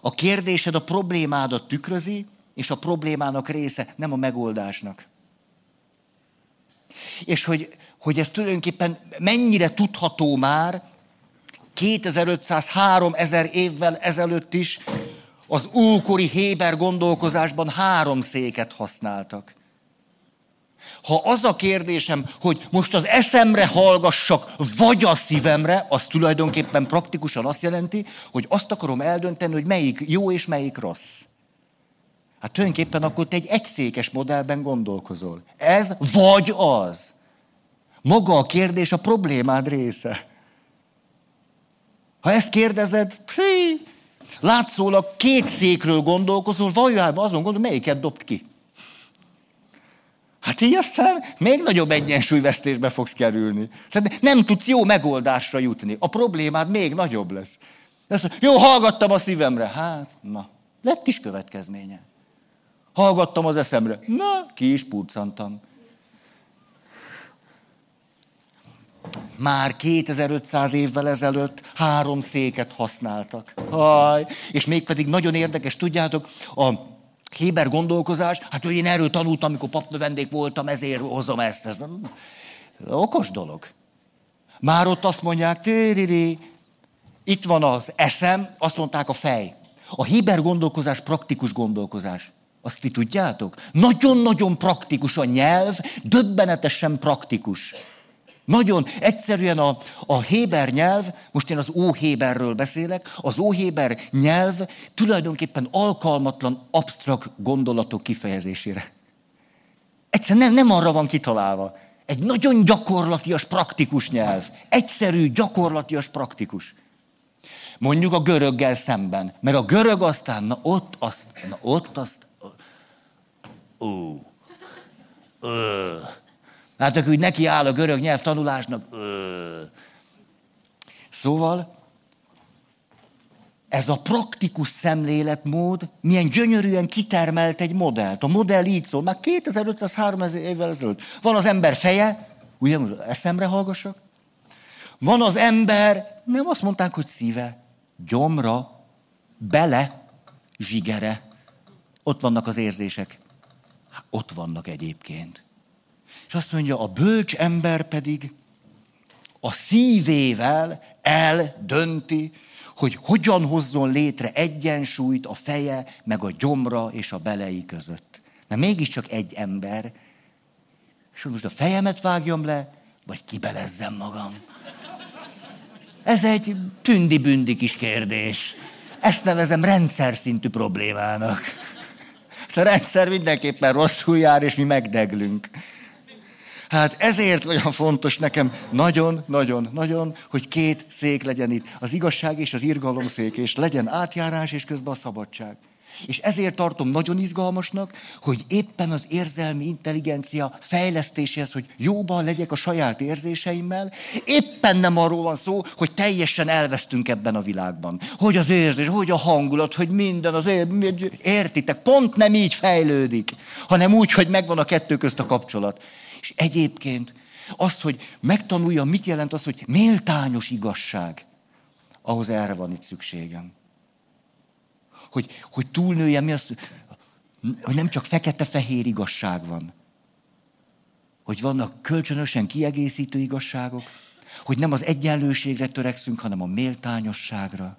A kérdésed a problémádat tükrözi, és a problémának része, nem a megoldásnak. És hogy, hogy ez tulajdonképpen mennyire tudható már, 2500-3000 évvel ezelőtt is az ókori Héber gondolkozásban három széket használtak. Ha az a kérdésem, hogy most az eszemre hallgassak, vagy a szívemre, az tulajdonképpen praktikusan azt jelenti, hogy azt akarom eldönteni, hogy melyik jó és melyik rossz. Hát tulajdonképpen akkor te egy egyszékes modellben gondolkozol. Ez vagy az. Maga a kérdés a problémád része. Ha ezt kérdezed, hí, látszólag két székről gondolkozol, valójában azon gondol, melyiket dobt ki. Hát így aztán még nagyobb egyensúlyvesztésbe fogsz kerülni. Tehát nem tudsz jó megoldásra jutni. A problémád még nagyobb lesz. Ezt, jó, hallgattam a szívemre. Hát, na, lett is következménye. Hallgattam az eszemre. Na, ki is purcantam. Már 2500 évvel ezelőtt három széket használtak. Haj, és mégpedig nagyon érdekes, tudjátok, a Héber gondolkozás, hát hogy én erről tanultam, amikor papnövendék voltam, ezért hozom ezt. Ez okos dolog. Már ott azt mondják, tériri, itt van az eszem, azt mondták a fej. A Héber gondolkozás praktikus gondolkozás. Azt ti tudjátok? Nagyon-nagyon praktikus a nyelv, döbbenetesen praktikus. Nagyon egyszerűen a, a Héber nyelv, most én az Óhéberről beszélek, az Óhéber nyelv tulajdonképpen alkalmatlan absztrakt gondolatok kifejezésére. Egyszerűen nem, nem arra van kitalálva. Egy nagyon gyakorlatias, praktikus nyelv. Egyszerű, gyakorlatias, praktikus. Mondjuk a göröggel szemben. Mert a görög aztán, na ott azt, na ott azt, ó, ö. Akkor úgy neki áll a görög nyelv tanulásnak. Szóval, ez a praktikus szemléletmód milyen gyönyörűen kitermelt egy modellt. A modell így szól, már 2500-3000 évvel ezelőtt. Van az ember feje, ugye, eszemre hallgassak? Van az ember, nem azt mondták, hogy szíve, gyomra, bele, zsigere. Ott vannak az érzések. Hát ott vannak egyébként. És azt mondja, a bölcs ember pedig a szívével eldönti, hogy hogyan hozzon létre egyensúlyt a feje, meg a gyomra és a belei között. Mert mégiscsak egy ember. És most a fejemet vágjam le, vagy kibelezzem magam. Ez egy tündi-bündi kis kérdés. Ezt nevezem rendszer szintű problémának. A rendszer mindenképpen rosszul jár, és mi megdeglünk. Hát ezért olyan fontos nekem nagyon, nagyon, nagyon, hogy két szék legyen itt. Az igazság és az irgalom szék, és legyen átjárás, és közben a szabadság. És ezért tartom nagyon izgalmasnak, hogy éppen az érzelmi intelligencia fejlesztéséhez, hogy jóban legyek a saját érzéseimmel, éppen nem arról van szó, hogy teljesen elvesztünk ebben a világban. Hogy az érzés, hogy a hangulat, hogy minden az ér... értitek, pont nem így fejlődik, hanem úgy, hogy megvan a kettő közt a kapcsolat. És egyébként az, hogy megtanuljam, mit jelent az, hogy méltányos igazság, ahhoz erre van itt szükségem. Hogy, hogy túlnőjem, mi az, hogy nem csak fekete-fehér igazság van, hogy vannak kölcsönösen kiegészítő igazságok, hogy nem az egyenlőségre törekszünk, hanem a méltányosságra.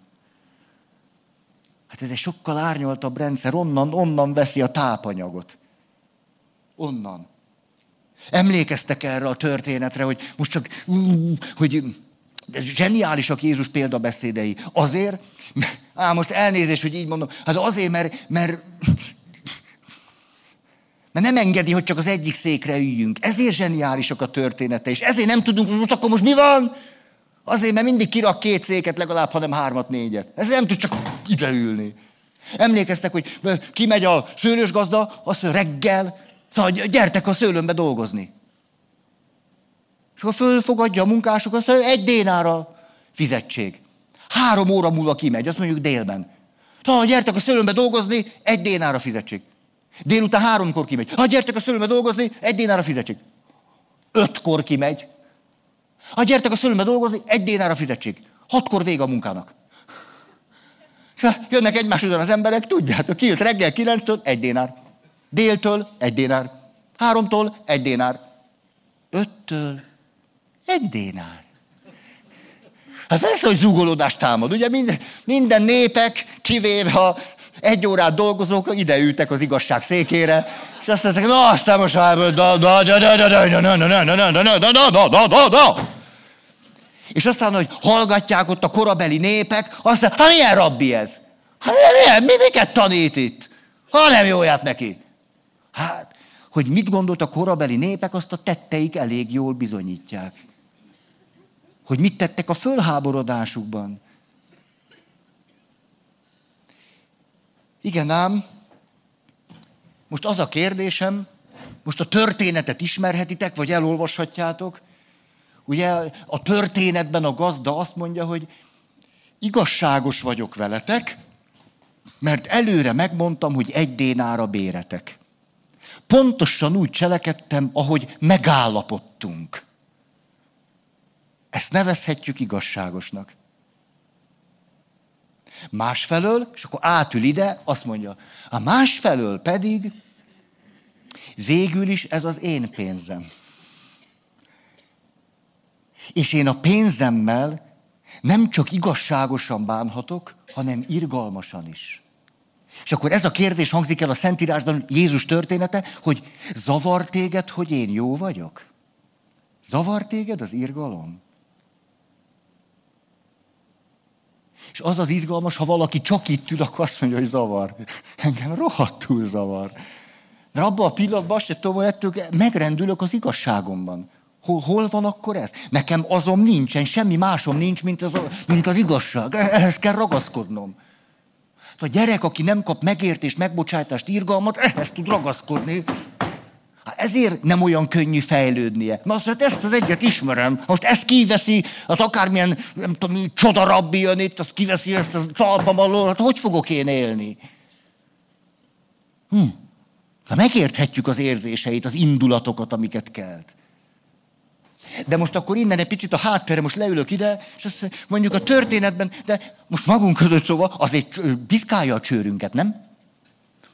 Hát ez egy sokkal árnyaltabb rendszer, onnan, onnan veszi a tápanyagot. Onnan. Emlékeztek erre a történetre, hogy most csak, hogy de zseniálisak Jézus példabeszédei. Azért, á, most elnézést, hogy így mondom, hát azért, mert, mert, mert nem engedi, hogy csak az egyik székre üljünk. Ezért zseniálisak a története, és ezért nem tudunk, most akkor most mi van? Azért, mert mindig kirak két széket, legalább, hanem hármat, négyet. Ezért nem tud csak ide ülni. Emlékeztek, hogy kimegy a szőlős gazda, azt mondja, reggel, Szóval gyertek a szőlőmbe dolgozni. És akkor fölfogadja a munkások, azt mondja, egy dénára fizetség. Három óra múlva kimegy, azt mondjuk délben. Szóval gyertek a szőlőmbe dolgozni, egy dénára fizetség. Délután háromkor kimegy. Ha gyertek a szőlőmbe dolgozni, egy dénára fizetség. Ötkor kimegy. Ha gyertek a szőlőmbe dolgozni, egy dénára fizetség. Hatkor vége a munkának. És jönnek egymás után az emberek, tudjátok, kijött reggel kilenctől, egy dénár. Déltől egy dénár. Háromtól egy dénár. Öttől egy dénár. Hát persze, hogy zúgolódást támad. Ugye minden, minden népek, kivéve a egy órát dolgozók, ideültek az igazság székére, és azt mondták, na aztán most már... És aztán, hogy hallgatják ott a korabeli népek, azt mondják, hát milyen rabbi ez? Hát milyen, mi, miket tanít itt? Ha nem jóját neki. Hát, hogy mit gondolt a korabeli népek, azt a tetteik elég jól bizonyítják. Hogy mit tettek a fölháborodásukban. Igen ám, most az a kérdésem, most a történetet ismerhetitek, vagy elolvashatjátok. Ugye a történetben a gazda azt mondja, hogy igazságos vagyok veletek, mert előre megmondtam, hogy egy dénára béretek pontosan úgy cselekedtem, ahogy megállapodtunk. Ezt nevezhetjük igazságosnak. Másfelől, és akkor átül ide, azt mondja, a másfelől pedig végül is ez az én pénzem. És én a pénzemmel nem csak igazságosan bánhatok, hanem irgalmasan is. És akkor ez a kérdés hangzik el a Szentírásban, Jézus története, hogy zavar téged, hogy én jó vagyok? Zavar téged az irgalom? És az az izgalmas, ha valaki csak itt ül, akkor azt mondja, hogy zavar. Engem rohadtul zavar. Mert abban a pillanatban azt tudom, hogy ettől megrendülök az igazságomban. Hol, hol van akkor ez? Nekem azon nincsen, semmi másom nincs, mint az, mint az igazság. Ehhez kell ragaszkodnom. A gyerek, aki nem kap megértést, megbocsátást, irgalmat, ehhez tud ragaszkodni. Hát ezért nem olyan könnyű fejlődnie. Na azt mondja, ezt az egyet ismerem. Most ezt kiveszi, hát akármilyen, nem tudom, csodarabbi jön itt, azt kiveszi ezt a talpam alól, hát hogy fogok én élni? Hm. Ha megérthetjük az érzéseit, az indulatokat, amiket kelt. De most akkor innen egy picit a háttérre, most leülök ide, és azt mondjuk a történetben, de most magunk között szóval azért piszkálja a csőrünket, nem?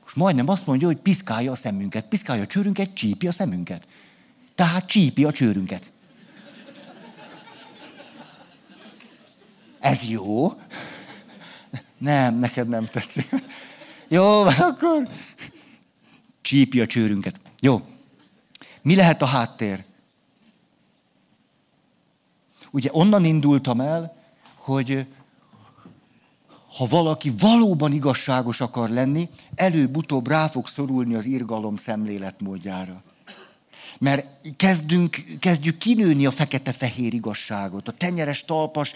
Most majdnem azt mondja, hogy piszkálja a szemünket. Piszkálja a csőrünket, csípi a szemünket. Tehát csípi a csőrünket. Ez jó? Nem, neked nem tetszik. Jó, akkor csípi a csőrünket. Jó. Mi lehet a háttér? Ugye onnan indultam el, hogy ha valaki valóban igazságos akar lenni, előbb-utóbb rá fog szorulni az irgalom szemléletmódjára. Mert kezdünk, kezdjük kinőni a fekete-fehér igazságot. A tenyeres talpas,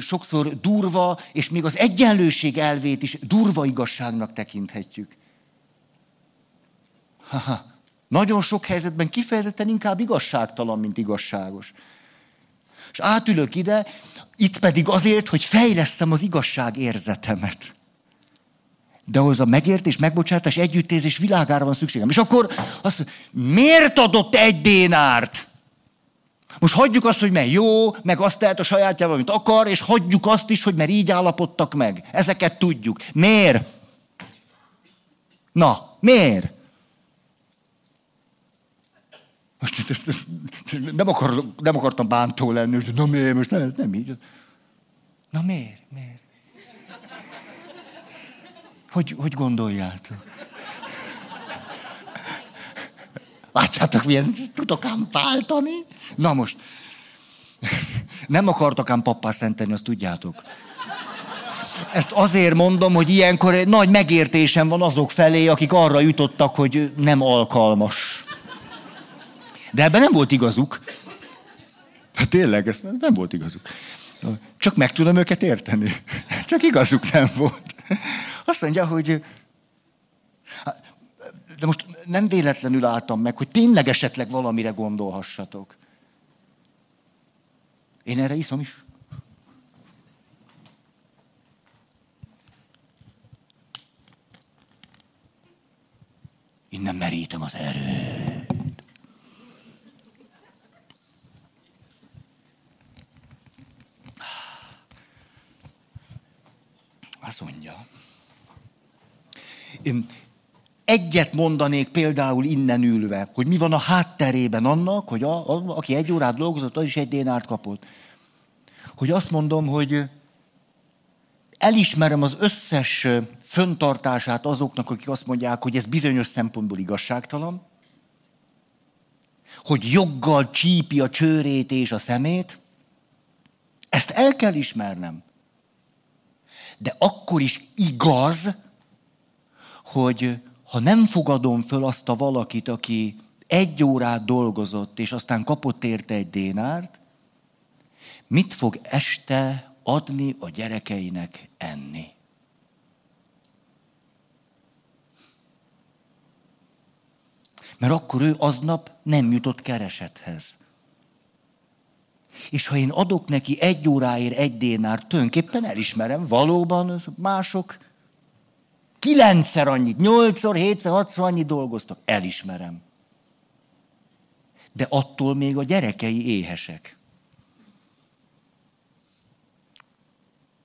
sokszor durva, és még az egyenlőség elvét is durva igazságnak tekinthetjük. Ha-ha. Nagyon sok helyzetben kifejezetten inkább igazságtalan, mint igazságos. És átülök ide, itt pedig azért, hogy fejleszem az igazság érzetemet. De ahhoz a megértés, megbocsátás, együttézés világára van szükségem. És akkor azt mondja, miért adott egy dénárt? Most hagyjuk azt, hogy mert jó, meg azt tehet a sajátjával, amit akar, és hagyjuk azt is, hogy mert így állapodtak meg. Ezeket tudjuk. Miért? Na, miért? Most nem, akar, nem akartam bántó lenni, most, na miért, most nem, nem így. Na miért, miért? Hogy, hogy gondoljátok? Látjátok, milyen tudok ám váltani? Na most, nem akartak ám pappá szenteni, azt tudjátok. Ezt azért mondom, hogy ilyenkor nagy megértésem van azok felé, akik arra jutottak, hogy nem alkalmas. De ebben nem volt igazuk. Hát tényleg, ez nem volt igazuk. Csak meg tudom őket érteni. Csak igazuk nem volt. Azt mondja, hogy de most nem véletlenül álltam meg, hogy tényleg esetleg valamire gondolhassatok. Én erre iszom is. Innen merítem az erőt. Azt mondja. Én egyet mondanék például innen ülve, hogy mi van a hátterében annak, hogy a, a, aki egy órát dolgozott, az is egy dénárt kapott. Hogy azt mondom, hogy elismerem az összes föntartását azoknak, akik azt mondják, hogy ez bizonyos szempontból igazságtalan, hogy joggal csípi a csőrét és a szemét, ezt el kell ismernem. De akkor is igaz, hogy ha nem fogadom föl azt a valakit, aki egy órát dolgozott, és aztán kapott érte egy dénárt, mit fog este adni a gyerekeinek enni? Mert akkor ő aznap nem jutott keresethez. És ha én adok neki egy óráért egy dénár, tulajdonképpen elismerem, valóban mások kilencszer annyit, nyolcszor, hétszer, hatszor annyit dolgoztak, elismerem. De attól még a gyerekei éhesek.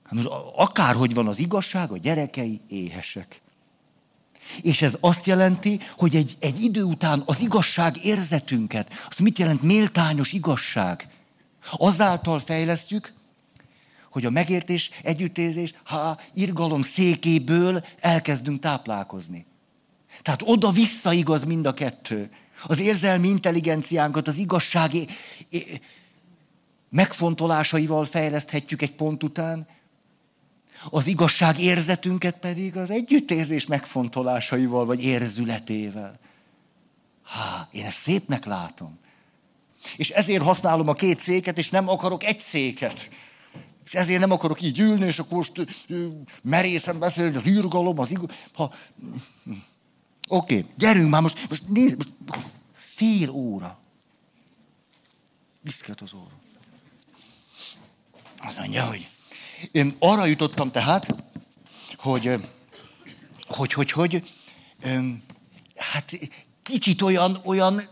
Hát akárhogy van az igazság, a gyerekei éhesek. És ez azt jelenti, hogy egy, egy idő után az igazság érzetünket, azt mit jelent méltányos igazság? Azáltal fejlesztjük, hogy a megértés, együttézés, ha irgalom székéből elkezdünk táplálkozni. Tehát oda-vissza igaz mind a kettő. Az érzelmi intelligenciánkat az igazság megfontolásaival fejleszthetjük egy pont után, Az igazság érzetünket pedig az együttérzés megfontolásaival, vagy érzületével. Há, én ezt szépnek látom. És ezért használom a két széket, és nem akarok egy széket. És ezért nem akarok így ülni, és akkor most merészen beszélni, az űrgalom, az igaz... Ha... Oké, okay, gyerünk már most, most nézd, most fél óra. Viszket az óra. Az mondja, hogy én arra jutottam tehát, hogy, hogy, hogy, hogy, hát kicsit olyan, olyan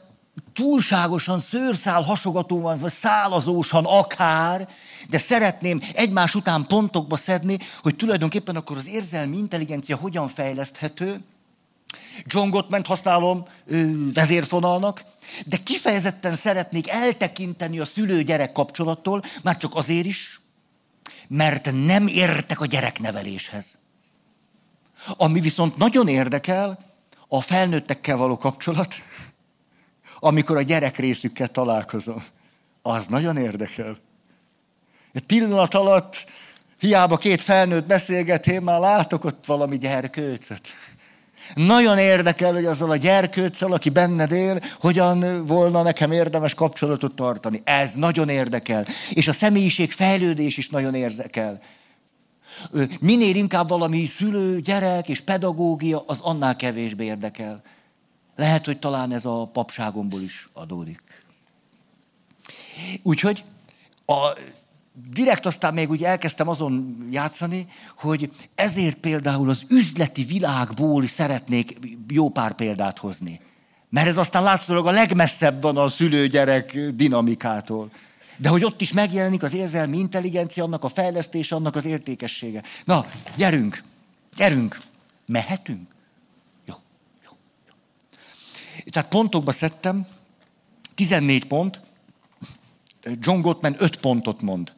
túlságosan szőrszál hasogatóan, vagy szálazósan akár, de szeretném egymás után pontokba szedni, hogy tulajdonképpen akkor az érzelmi intelligencia hogyan fejleszthető. John Gottman használom vezérfonalnak, de kifejezetten szeretnék eltekinteni a szülő-gyerek kapcsolattól, már csak azért is, mert nem értek a gyerekneveléshez. Ami viszont nagyon érdekel, a felnőttekkel való kapcsolat, amikor a gyerek részükkel találkozom. Az nagyon érdekel. Egy pillanat alatt hiába két felnőtt beszélget, én már látok ott valami gyerkőcöt. Nagyon érdekel, hogy azzal a gyerkőccel, aki benned él, hogyan volna nekem érdemes kapcsolatot tartani. Ez nagyon érdekel. És a személyiség fejlődés is nagyon érdekel. Minél inkább valami szülő, gyerek és pedagógia, az annál kevésbé érdekel. Lehet, hogy talán ez a papságomból is adódik. Úgyhogy a, direkt aztán még úgy elkezdtem azon játszani, hogy ezért például az üzleti világból szeretnék jó pár példát hozni. Mert ez aztán látszólag a legmesszebb van a szülő-gyerek dinamikától. De hogy ott is megjelenik az érzelmi intelligencia, annak a fejlesztése, annak az értékessége. Na, gyerünk, gyerünk, mehetünk? Tehát pontokba szedtem, 14 pont, John Gottman 5 pontot mond.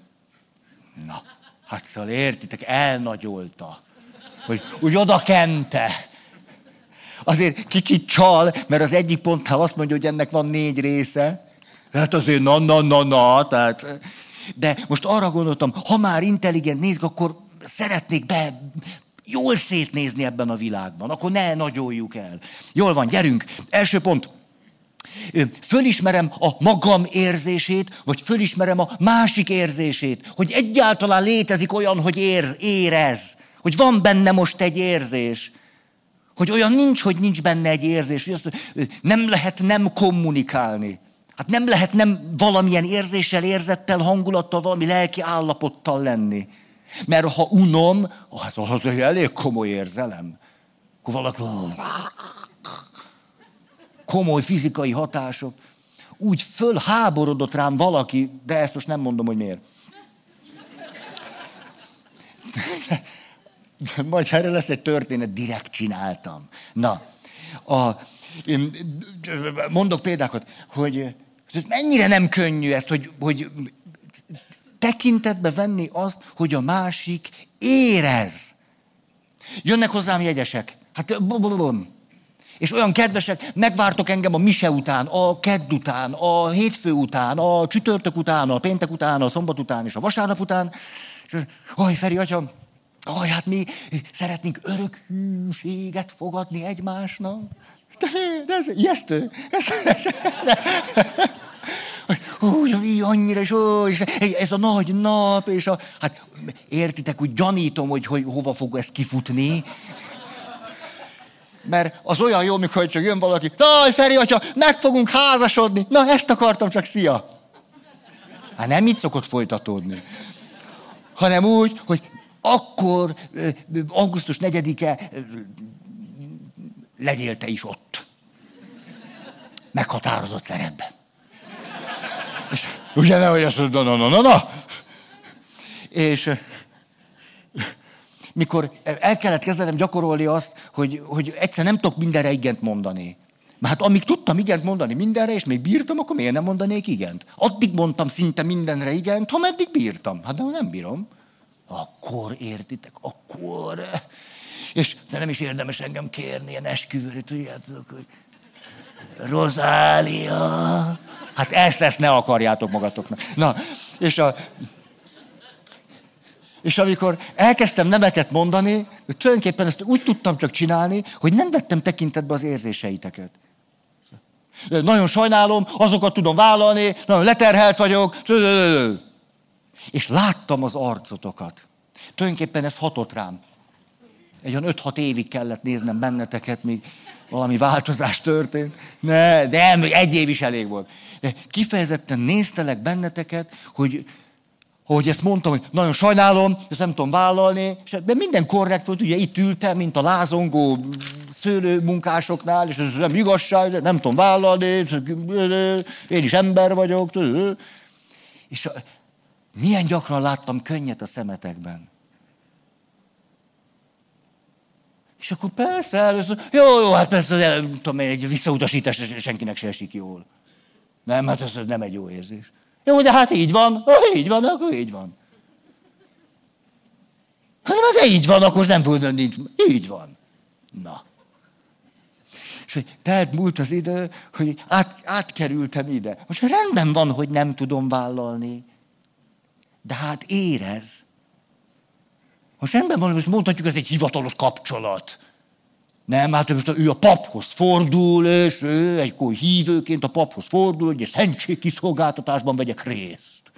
Na, hát szóval értitek, elnagyolta. Hogy úgy oda kente. Azért kicsit csal, mert az egyik pontnál azt mondja, hogy ennek van négy része. Hát azért na, na, na, na. Tehát, de most arra gondoltam, ha már intelligent nézd, akkor szeretnék be jól szétnézni ebben a világban. Akkor ne nagyoljuk el. Jól van, gyerünk. Első pont. Fölismerem a magam érzését, vagy fölismerem a másik érzését, hogy egyáltalán létezik olyan, hogy érz, érez, hogy van benne most egy érzés. Hogy olyan nincs, hogy nincs benne egy érzés, hogy azt nem lehet nem kommunikálni. Hát nem lehet nem valamilyen érzéssel, érzettel, hangulattal, valami lelki állapottal lenni. Mert ha unom, az, az egy elég komoly érzelem. Akkor valaki komoly fizikai hatások. Úgy fölháborodott rám valaki, de ezt most nem mondom, hogy miért. De majd erre lesz egy történet, direkt csináltam. Na, a, én mondok példákat, hogy ez mennyire nem könnyű ezt, hogy, hogy tekintetbe venni azt, hogy a másik érez. Jönnek hozzám jegyesek. Hát bum, bum, bum. És olyan kedvesek, megvártok engem a mise után, a kedd után, a hétfő után, a csütörtök után, a péntek után, a szombat után és a vasárnap után. És, oj, Feri, atya, oj, hát mi szeretnénk örök hűséget fogadni egymásnak. De, de ez ijesztő. Ez, ez, úgy, annyira, és, ó, és ez a nagy nap, és a, hát értitek, úgy gyanítom, hogy, hogy hova fog ezt kifutni. Mert az olyan jó, mikor csak jön valaki, Taj, Feri, atya, meg fogunk házasodni. Na, ezt akartam, csak szia. Hát nem így szokott folytatódni. Hanem úgy, hogy akkor, augusztus 4-e, legyél te is ott. Meghatározott szerepben. És ugye nehogy azt mondod, na, na, na, na. És mikor el kellett kezdenem gyakorolni azt, hogy, hogy egyszer nem tudok mindenre igent mondani. Mert hát amíg tudtam igent mondani mindenre, és még bírtam, akkor miért nem mondanék igent? Addig mondtam szinte mindenre igent, ha meddig bírtam. Hát de nem bírom. Akkor értitek, akkor... És de nem is érdemes engem kérni ilyen esküvőre, tudjátok, hogy Rozália. Hát ezt, ezt ne akarjátok magatoknak. Na, és a, És amikor elkezdtem nemeket mondani, tulajdonképpen ezt úgy tudtam csak csinálni, hogy nem vettem tekintetbe az érzéseiteket. Nagyon sajnálom, azokat tudom vállalni, nagyon leterhelt vagyok. És láttam az arcotokat. Tulajdonképpen ez hatott rám. Egy olyan 5-6 évig kellett néznem benneteket, míg valami változás történt. Ne, de egy év is elég volt. De kifejezetten néztelek benneteket, hogy hogy ezt mondtam, hogy nagyon sajnálom, ezt nem tudom vállalni, de minden korrekt volt, ugye itt ültem, mint a lázongó szőlőmunkásoknál, és ez nem igazság, nem tudom vállalni, én is ember vagyok. És milyen gyakran láttam könnyet a szemetekben. És akkor persze, először, jó, jó, hát persze, nem tudom, egy visszautasítás senkinek se esik jól. Nem, hát ez nem egy jó érzés. Jó, de hát így van. Ha így van, akkor így van. Hát de így van, akkor nem tudom, nincs. Így van. Na. És hogy telt múlt az idő, hogy át, átkerültem ide. Most rendben van, hogy nem tudom vállalni. De hát érez. Most rendben van, most mondhatjuk, ez egy hivatalos kapcsolat. Nem, hát most ő a paphoz fordul, és ő egy hívőként a paphoz fordul, hogy egy kiszolgáltatásban vegyek részt.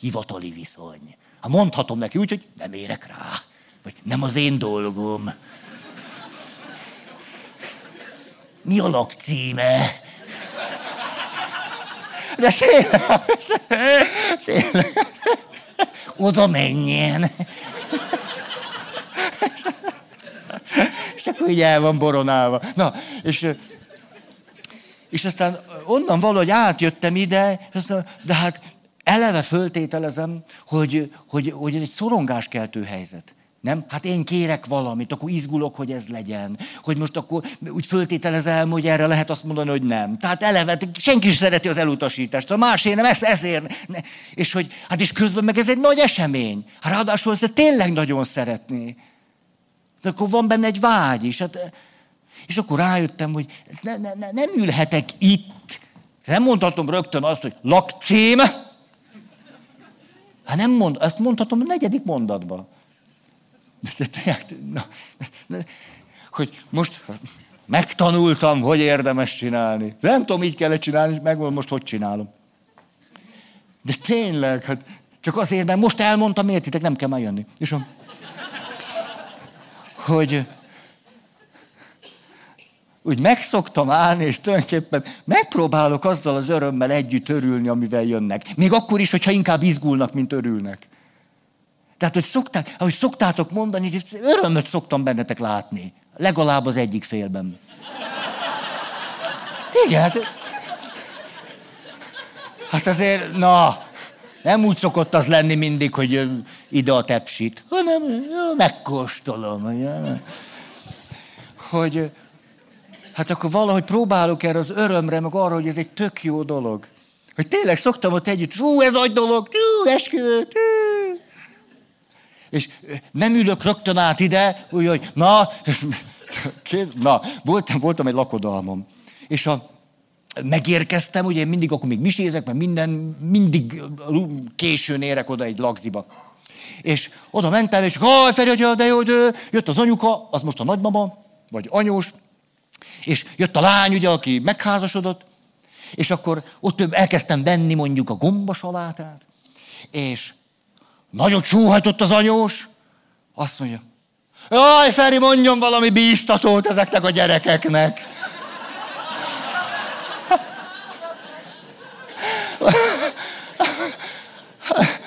Hivatali viszony. Hát mondhatom neki úgy, hogy nem érek rá. Vagy nem az én dolgom. Mi a lakcíme? De tényleg, tényleg, oda menjen. És akkor így el van boronálva. Na, és, és aztán onnan valahogy átjöttem ide, és aztán, de hát eleve föltételezem, hogy, hogy, hogy egy szorongáskeltő helyzet. Nem? Hát én kérek valamit, akkor izgulok, hogy ez legyen. Hogy most akkor úgy föltételezem, hogy erre lehet azt mondani, hogy nem. Tehát eleve, senki is szereti az elutasítást. A másé nem, ez, ezért. Ne. És hogy, hát és közben meg ez egy nagy esemény. Hát ráadásul ezt tényleg nagyon szeretné. De akkor van benne egy vágy is. Hát, és akkor rájöttem, hogy ez ne, ne, ne, nem ülhetek itt. Nem mondhatom rögtön azt, hogy lakcím. Hát nem mond, ezt mondhatom a negyedik mondatban. Na, hogy most megtanultam, hogy érdemes csinálni. Nem tudom, így kellett csinálni, megmondom most, hogy csinálom. De tényleg, hát csak azért, mert most elmondtam, értitek, nem kell már jönni. És a hogy úgy megszoktam állni, és tulajdonképpen megpróbálok azzal az örömmel együtt örülni, amivel jönnek. Még akkor is, hogyha inkább izgulnak, mint örülnek. Tehát, hogy szokták, ahogy szoktátok mondani, örömöt szoktam bennetek látni. Legalább az egyik félben. Igen. Hát, hát azért, na, nem úgy szokott az lenni mindig, hogy ide a tepsit, hanem megkóstolom. Hogy hát akkor valahogy próbálok erre az örömre, meg arra, hogy ez egy tök jó dolog. Hogy tényleg szoktam ott együtt, hú, ez nagy dolog, hú, esküvő, És nem ülök rögtön át ide, úgy, hogy na, na, voltam, voltam egy lakodalmom. És a, megérkeztem, ugye mindig akkor még misézek, mert minden, mindig későn érek oda egy lagziba. És oda mentem, és haj, Feri, hogy de jó, de jött az anyuka, az most a nagymama, vagy anyós, és jött a lány, ugye, aki megházasodott, és akkor ott elkezdtem venni mondjuk a gombasalátát, és nagyot sóhajtott az anyós, azt mondja, jaj, Feri, mondjon valami bíztatót ezeknek a gyerekeknek.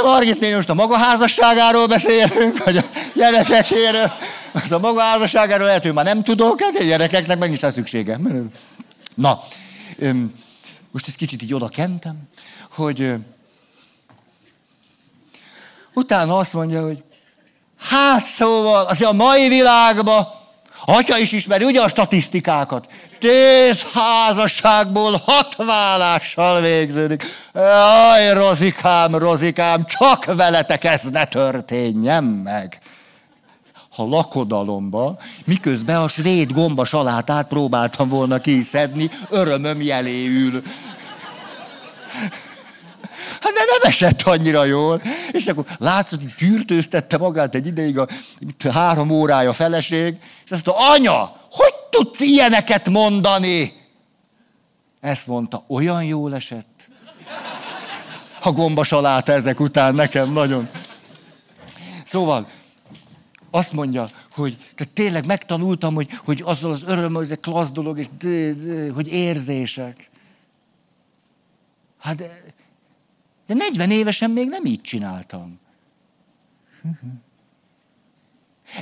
A Margit néni most a maga házasságáról beszélünk, vagy a gyerekekéről. Most a maga házasságáról lehet, hogy már nem tudok, hát a gyerekeknek meg nincs szüksége. Na, most ezt kicsit így oda kentem, hogy utána azt mondja, hogy hát szóval, azért a mai világban Atya is ismeri ugye a statisztikákat. Tíz házasságból hat vállással végződik. Aj, rozikám, rozikám, csak veletek ez ne történjen meg. Ha lakodalomba, miközben a svéd gomba salátát próbáltam volna kiszedni, örömöm jeléül. De nem esett annyira jól. És akkor látszott, hogy tűrtőztette magát egy ideig a három órája feleség, és azt mondta, anya, hogy tudsz ilyeneket mondani? Ezt mondta, olyan jól esett. A gomba saláta ezek után nekem nagyon. Szóval, azt mondja, hogy tehát tényleg megtanultam, hogy, hogy azzal az öröm, hogy ez egy klassz dolog, és de, de, hogy érzések. Hát de, de 40 évesen még nem így csináltam.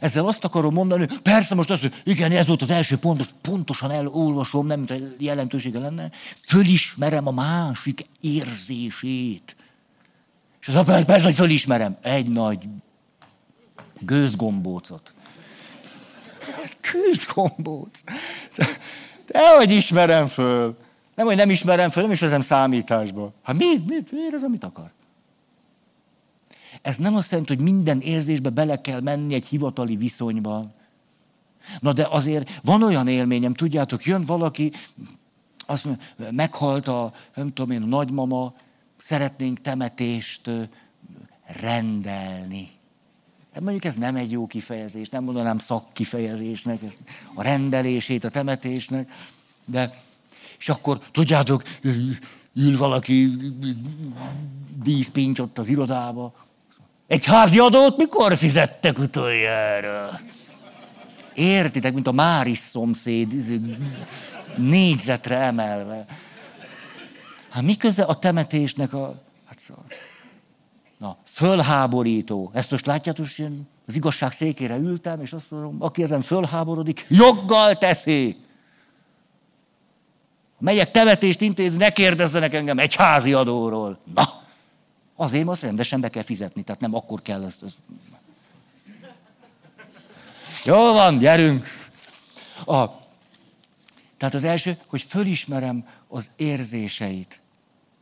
Ezzel azt akarom mondani, persze most hogy igen, ez volt az első pontos, pontosan elolvasom, nem mint jelentősége lenne, fölismerem a másik érzését. És az a persze, hogy fölismerem. Egy nagy gőzgombócot. Gőzgombóc. De hogy ismerem föl. Nem, hogy nem ismerem föl, nem is vezem számításba. Hát mit, mit, miért ez, amit akar? Ez nem azt jelenti, hogy minden érzésbe bele kell menni egy hivatali viszonyban. Na de azért van olyan élményem, tudjátok, jön valaki, azt mondja, meghalt a, nem tudom én, a nagymama, szeretnénk temetést rendelni. Hát mondjuk ez nem egy jó kifejezés, nem mondanám szakkifejezésnek, a rendelését, a temetésnek, de és akkor tudjátok, ül valaki díszpinty ott az irodába. Egy házi adót mikor fizettek utoljára? Értitek, mint a Máris szomszéd, négyzetre emelve. Hát mi köze a temetésnek a... Hát szóval. Na, fölháborító. Ezt most látjátok, én az igazság székére ültem, és azt mondom, aki ezen fölháborodik, joggal teszi. Megyek temetést intézni, ne kérdezzenek engem egy házi adóról. Na, azért azt rendesen be kell fizetni, tehát nem akkor kell ezt. ezt. Jó van, gyerünk. A, tehát az első, hogy fölismerem az érzéseit.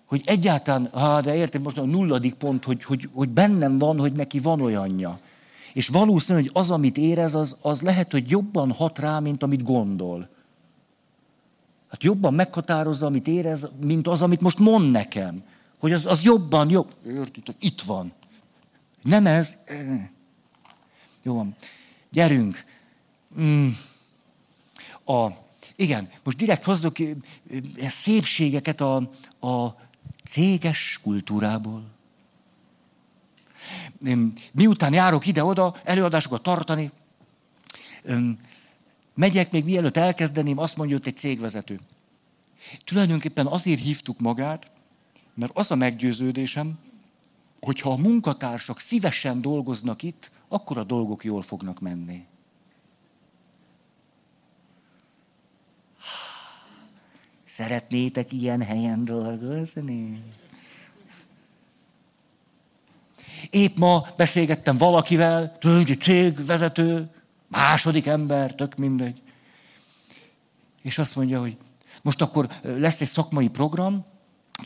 Hogy egyáltalán, ha de értem most a nulladik pont, hogy, hogy, hogy bennem van, hogy neki van olyanja. És valószínű, hogy az, amit érez, az, az lehet, hogy jobban hat rá, mint amit gondol. Hát jobban meghatározza, amit érez, mint az, amit most mond nekem. Hogy az, az jobban, jobb. Értitek, itt van. Nem ez. Jó van. Gyerünk. Mm. A, igen, most direkt hozzuk szépségeket a, a céges kultúrából. Miután járok ide-oda, előadásokat tartani, Megyek, még mielőtt elkezdeném, azt mondja ott egy cégvezető. Tulajdonképpen azért hívtuk magát, mert az a meggyőződésem, hogy ha a munkatársak szívesen dolgoznak itt, akkor a dolgok jól fognak menni. Szeretnétek ilyen helyen dolgozni? Épp ma beszélgettem valakivel, egy cégvezető, Második ember, tök mindegy. És azt mondja, hogy most akkor lesz egy szakmai program,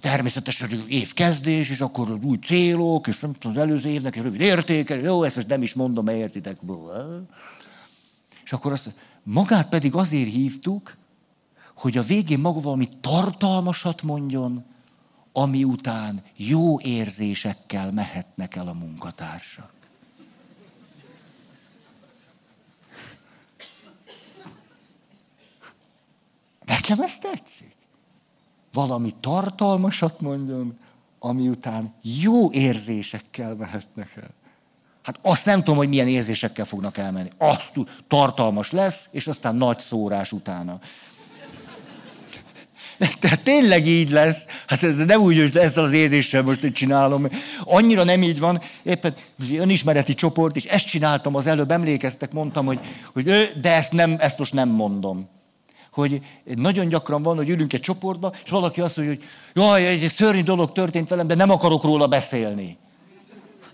természetesen évkezdés, és akkor új célok, és nem tudom, az előző évnek egy rövid értéke, jó, ezt most nem is mondom, értitek. És akkor azt magát pedig azért hívtuk, hogy a végén maga valami tartalmasat mondjon, ami után jó érzésekkel mehetnek el a munkatársak. Nekem ez tetszik. Valami tartalmasat mondjon, ami után jó érzésekkel mehetnek el. Hát azt nem tudom, hogy milyen érzésekkel fognak elmenni. Azt tartalmas lesz, és aztán nagy szórás utána. Tehát tényleg így lesz. Hát ez nem úgy, hogy ezzel az érzéssel most itt csinálom. Annyira nem így van. Éppen önismereti csoport, és ezt csináltam az előbb, emlékeztek, mondtam, hogy, hogy de ezt, nem, ezt most nem mondom hogy nagyon gyakran van, hogy ülünk egy csoportba, és valaki azt mondja, hogy jaj, egy szörnyű dolog történt velem, de nem akarok róla beszélni.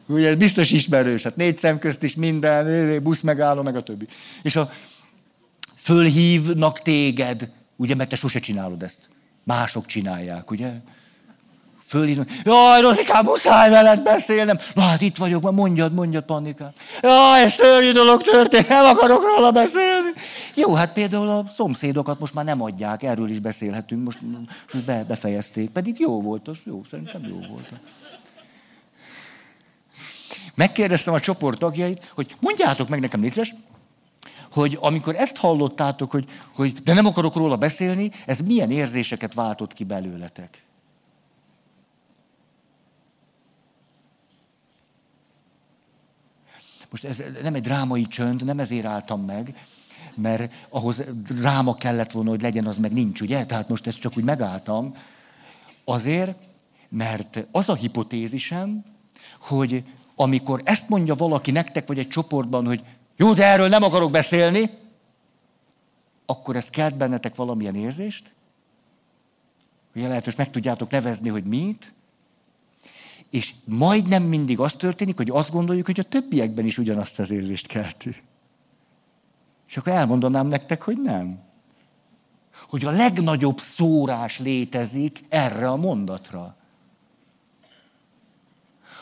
Ugye biztos ismerős, hát négy szem közt is minden, busz megálló, meg a többi. És a fölhívnak téged, ugye, mert te sose csinálod ezt. Mások csinálják, ugye? Fölhívom, jaj, Rozikám, muszáj veled beszélnem. Na hát itt vagyok, mondjad, mondjad, Pannikám. Jaj, ez szörnyű dolog történt, nem akarok róla beszélni. Jó, hát például a szomszédokat most már nem adják, erről is beszélhetünk, most, most be, befejezték. Pedig jó volt, az jó, szerintem jó volt. Megkérdeztem a csoport tagjait, hogy mondjátok meg nekem, létszes, hogy amikor ezt hallottátok, hogy, hogy de nem akarok róla beszélni, ez milyen érzéseket váltott ki belőletek? Most ez nem egy drámai csönd, nem ezért álltam meg, mert ahhoz dráma kellett volna, hogy legyen, az meg nincs, ugye? Tehát most ezt csak úgy megálltam. Azért, mert az a hipotézisem, hogy amikor ezt mondja valaki nektek, vagy egy csoportban, hogy jó, de erről nem akarok beszélni, akkor ez kelt bennetek valamilyen érzést? Ugye lehet, hogy meg tudjátok nevezni, hogy mit, és majdnem mindig az történik, hogy azt gondoljuk, hogy a többiekben is ugyanazt az érzést kelti. És akkor elmondanám nektek, hogy nem. Hogy a legnagyobb szórás létezik erre a mondatra.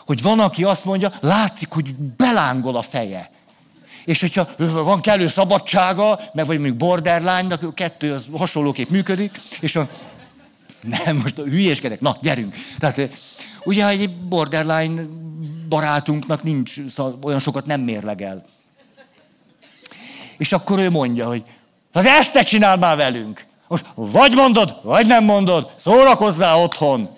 Hogy van, aki azt mondja, látszik, hogy belángol a feje. És hogyha van kellő szabadsága, meg vagy mondjuk borderline kettő az hasonlóképp működik, és a... Nem, most a hülyéskedek. Na, gyerünk. Tehát Ugye egy borderline barátunknak nincs, szóval olyan sokat nem mérlegel. És akkor ő mondja, hogy hát ezt te csinál már velünk. Most vagy mondod, vagy nem mondod, szórakozzál otthon.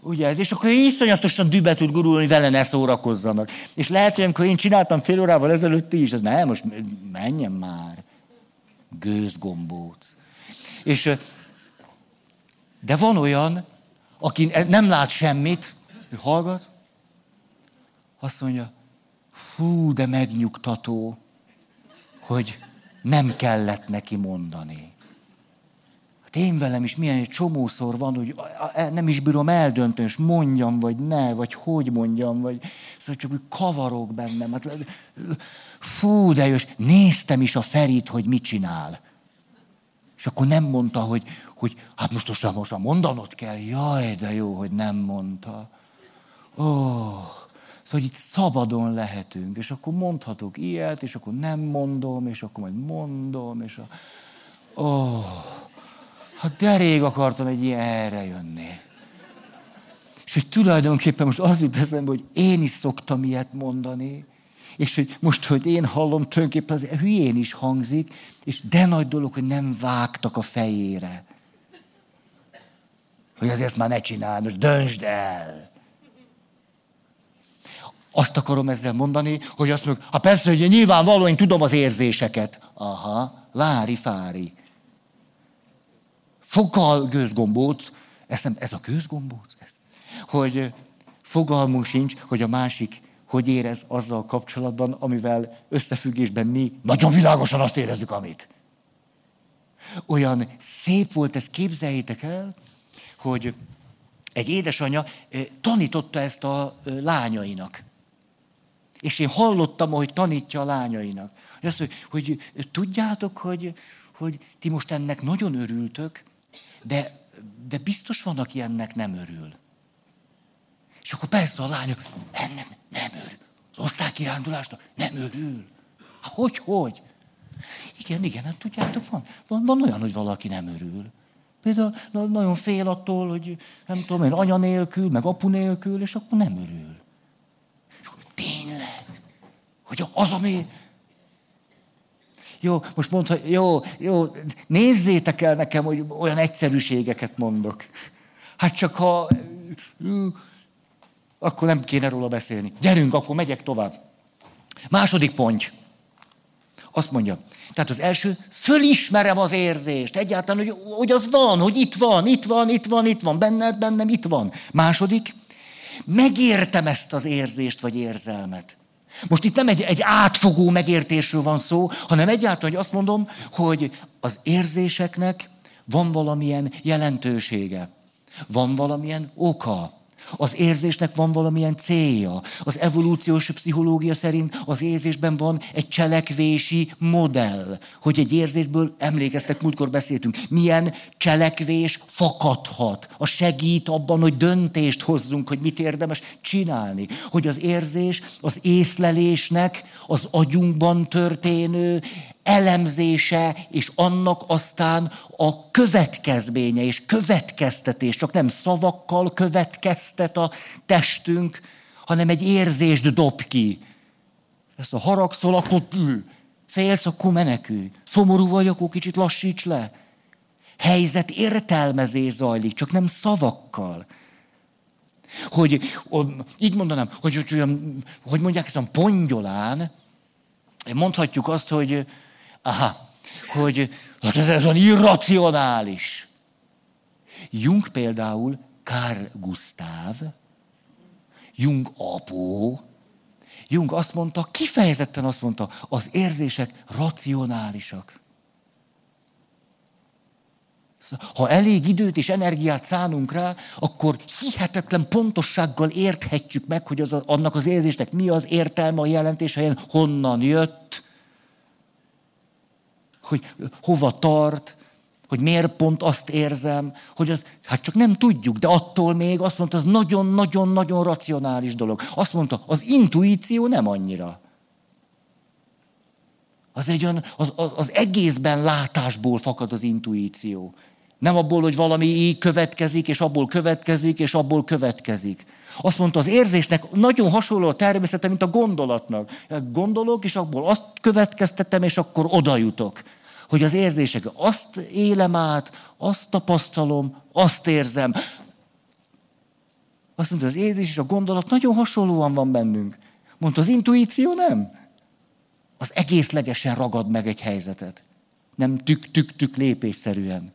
Ugye ez? És akkor iszonyatosan dübe tud gurulni, hogy vele ne szórakozzanak. És lehet, hogy amikor én csináltam fél órával ezelőtt is, az nem, most menjen már. Gőzgombóc. És, de van olyan, aki nem lát semmit, ő hallgat, azt mondja, fú, de megnyugtató, hogy nem kellett neki mondani. Hát én velem is milyen egy csomószor van, hogy nem is bírom eldönteni, és mondjam, vagy ne, vagy hogy mondjam, vagy szóval csak úgy kavarok bennem. Hát, fú, de jó, néztem is a Ferit, hogy mit csinál. És akkor nem mondta, hogy, hogy hát most most, most már mondanod kell. Jaj, de jó, hogy nem mondta. Ó, oh, szóval itt szabadon lehetünk, és akkor mondhatok ilyet, és akkor nem mondom, és akkor majd mondom, és a... Ó, oh, hát de rég akartam egy ilyen erre jönni. És hogy tulajdonképpen most az jut eszembe, hogy én is szoktam ilyet mondani, és hogy most, hogy én hallom, tulajdonképpen az hülyén is hangzik, és de nagy dolog, hogy nem vágtak a fejére. Hogy azért ezt már ne csinálj, most döntsd el. Azt akarom ezzel mondani, hogy azt mondjuk, ha persze, hogy nyilvánvalóan én tudom az érzéseket. Aha, lári fári. Fogal gőzgombóc, ez, nem, ez a gőzgombóc? Ez. Hogy fogalmunk sincs, hogy a másik hogy érez azzal kapcsolatban, amivel összefüggésben mi nagyon világosan azt érezzük, amit. Olyan szép volt, ezt képzeljétek el, hogy egy édesanyja eh, tanította ezt a eh, lányainak. És én hallottam, hogy tanítja a lányainak. Hogy azt, hogy, hogy tudjátok, hogy, hogy ti most ennek nagyon örültök, de, de biztos van, aki ennek nem örül. És akkor persze a lányok, nem, nem, nem örül. Az osztálykirándulásnak nem örül. Hát hogy, hogy? Igen, igen, hát tudjátok, van, van, van olyan, hogy valaki nem örül. Például nagyon fél attól, hogy nem tudom én, anya nélkül, meg apu nélkül, és akkor nem örül. És akkor tényleg, hogy az, ami... Jó, most mondta, jó, jó, nézzétek el nekem, hogy olyan egyszerűségeket mondok. Hát csak ha akkor nem kéne róla beszélni. Gyerünk, akkor megyek tovább. Második pont. Azt mondja, tehát az első, fölismerem az érzést, egyáltalán, hogy, hogy az van, hogy itt van, itt van, itt van, itt van, benned, bennem, itt van. Második, megértem ezt az érzést vagy érzelmet. Most itt nem egy, egy átfogó megértésről van szó, hanem egyáltalán, hogy azt mondom, hogy az érzéseknek van valamilyen jelentősége, van valamilyen oka, Az érzésnek van valamilyen célja. Az evolúciós pszichológia szerint az érzésben van egy cselekvési modell, hogy egy érzésből, emlékeztek, múltkor beszéltünk, milyen cselekvés fakadhat. A segít abban, hogy döntést hozzunk, hogy mit érdemes csinálni. Hogy az érzés az észlelésnek az agyunkban történő elemzése, és annak aztán a következménye és következtetés, csak nem szavakkal következtet a testünk, hanem egy érzést dob ki. Ezt a haragszol, akkor ül. Félsz, akkor menekülj. Szomorú vagy, akkor kicsit lassíts le. Helyzet értelmezés zajlik, csak nem szavakkal. Hogy, így mondanám, hogy, hogy, hogy mondják a pongyolán, mondhatjuk azt, hogy Aha, hogy hát ez, ez olyan irracionális. Jung például, Carl Gustav, Jung apó, Jung azt mondta, kifejezetten azt mondta, az érzések racionálisak. Ha elég időt és energiát szánunk rá, akkor hihetetlen pontossággal érthetjük meg, hogy az, annak az érzésnek mi az értelme, a jelentése, honnan jött, hogy hova tart, hogy miért pont azt érzem, hogy az, hát csak nem tudjuk, de attól még azt mondta, az nagyon-nagyon-nagyon racionális dolog. Azt mondta, az intuíció nem annyira. Az, egy olyan, az, az egészben látásból fakad az intuíció. Nem abból, hogy valami így következik, és abból következik, és abból következik. Azt mondta, az érzésnek nagyon hasonló a természete, mint a gondolatnak. Gondolok, és abból azt következtetem, és akkor oda jutok hogy az érzések, azt élem át, azt tapasztalom, azt érzem. Azt mondta, az érzés és a gondolat nagyon hasonlóan van bennünk. Mondta, az intuíció nem. Az egészlegesen ragad meg egy helyzetet. Nem tük-tük-tük lépésszerűen.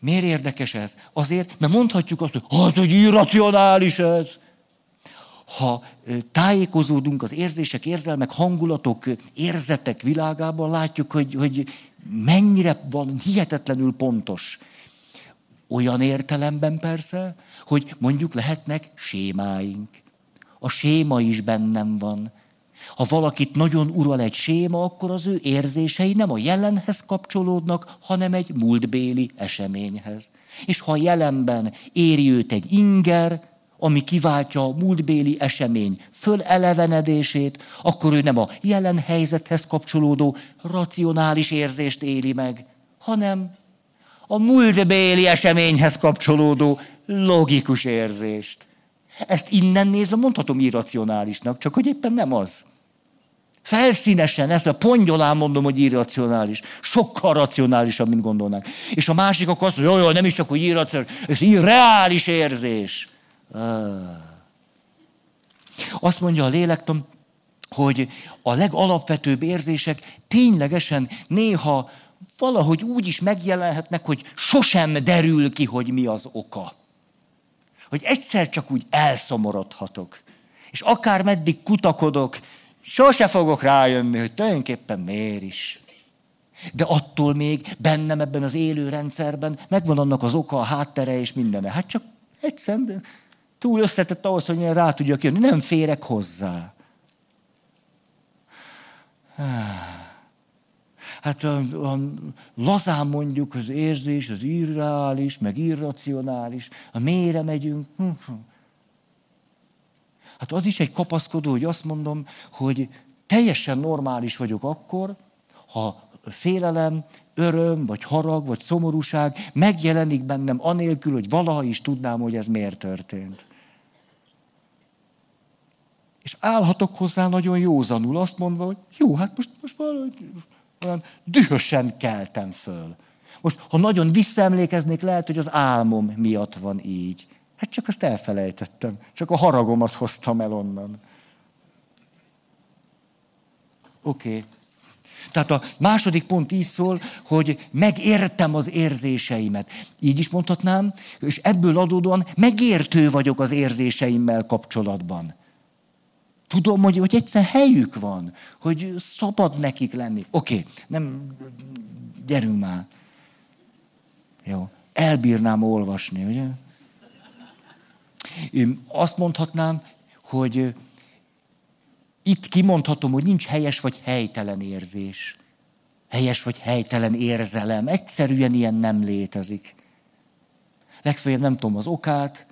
Miért érdekes ez? Azért, mert mondhatjuk azt, hogy hát, hogy irracionális ez ha tájékozódunk az érzések, érzelmek, hangulatok, érzetek világában, látjuk, hogy, hogy mennyire van hihetetlenül pontos. Olyan értelemben persze, hogy mondjuk lehetnek sémáink. A séma is bennem van. Ha valakit nagyon ural egy séma, akkor az ő érzései nem a jelenhez kapcsolódnak, hanem egy múltbéli eseményhez. És ha jelenben éri őt egy inger, ami kiváltja a múltbéli esemény fölelevenedését, akkor ő nem a jelen helyzethez kapcsolódó racionális érzést éli meg, hanem a múltbéli eseményhez kapcsolódó logikus érzést. Ezt innen nézve mondhatom irracionálisnak, csak hogy éppen nem az. Felszínesen, ezt a pongyolán mondom, hogy irracionális. Sokkal racionálisabb, mint gondolnánk. És a másik akkor azt mondja, hogy nem is csak, hogy irracionális, ez irreális érzés. Azt mondja a lélektan, hogy a legalapvetőbb érzések ténylegesen néha valahogy úgy is megjelenhetnek, hogy sosem derül ki, hogy mi az oka. Hogy egyszer csak úgy elszomorodhatok. És akár meddig kutakodok, sose fogok rájönni, hogy tulajdonképpen miért is. De attól még bennem ebben az élő rendszerben megvan annak az oka, a háttere és mindene. Hát csak egyszerűen túl összetett ahhoz, hogy rá tudjak jönni. Nem férek hozzá. Hát a, a, lazán mondjuk az érzés, az irreális, meg irracionális. A mélyre megyünk. Hm, hm. Hát az is egy kapaszkodó, hogy azt mondom, hogy teljesen normális vagyok akkor, ha félelem, öröm, vagy harag, vagy szomorúság megjelenik bennem anélkül, hogy valaha is tudnám, hogy ez miért történt. És állhatok hozzá nagyon józanul, azt mondva, hogy jó, hát most, most valahogy olyan dühösen keltem föl. Most, ha nagyon visszaemlékeznék, lehet, hogy az álmom miatt van így. Hát csak azt elfelejtettem. Csak a haragomat hoztam el onnan. Oké. Okay. Tehát a második pont így szól, hogy megértem az érzéseimet. Így is mondhatnám, és ebből adódóan megértő vagyok az érzéseimmel kapcsolatban. Tudom, hogy, hogy egyszer helyük van, hogy szabad nekik lenni. Oké, okay, nem, gyerünk már. Jó, elbírnám olvasni, ugye? Azt mondhatnám, hogy itt kimondhatom, hogy nincs helyes vagy helytelen érzés. Helyes vagy helytelen érzelem. Egyszerűen ilyen nem létezik. Legfeljebb nem tudom az okát,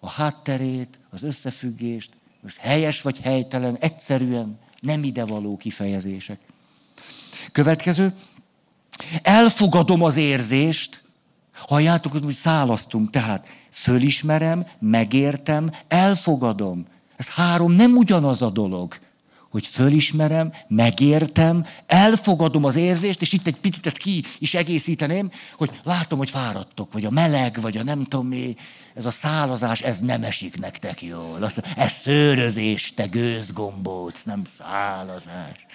a hátterét, az összefüggést. Most helyes vagy helytelen, egyszerűen nem idevaló kifejezések. Következő. Elfogadom az érzést. Halljátok, hogy szálasztunk. Tehát fölismerem, megértem, elfogadom. Ez három nem ugyanaz a dolog hogy fölismerem, megértem, elfogadom az érzést, és itt egy picit ezt ki is egészíteném, hogy látom, hogy fáradtok, vagy a meleg, vagy a nem tudom mi, ez a szálazás, ez nem esik nektek jól. Ez szőrözés, te gőzgombóc, nem szálazás.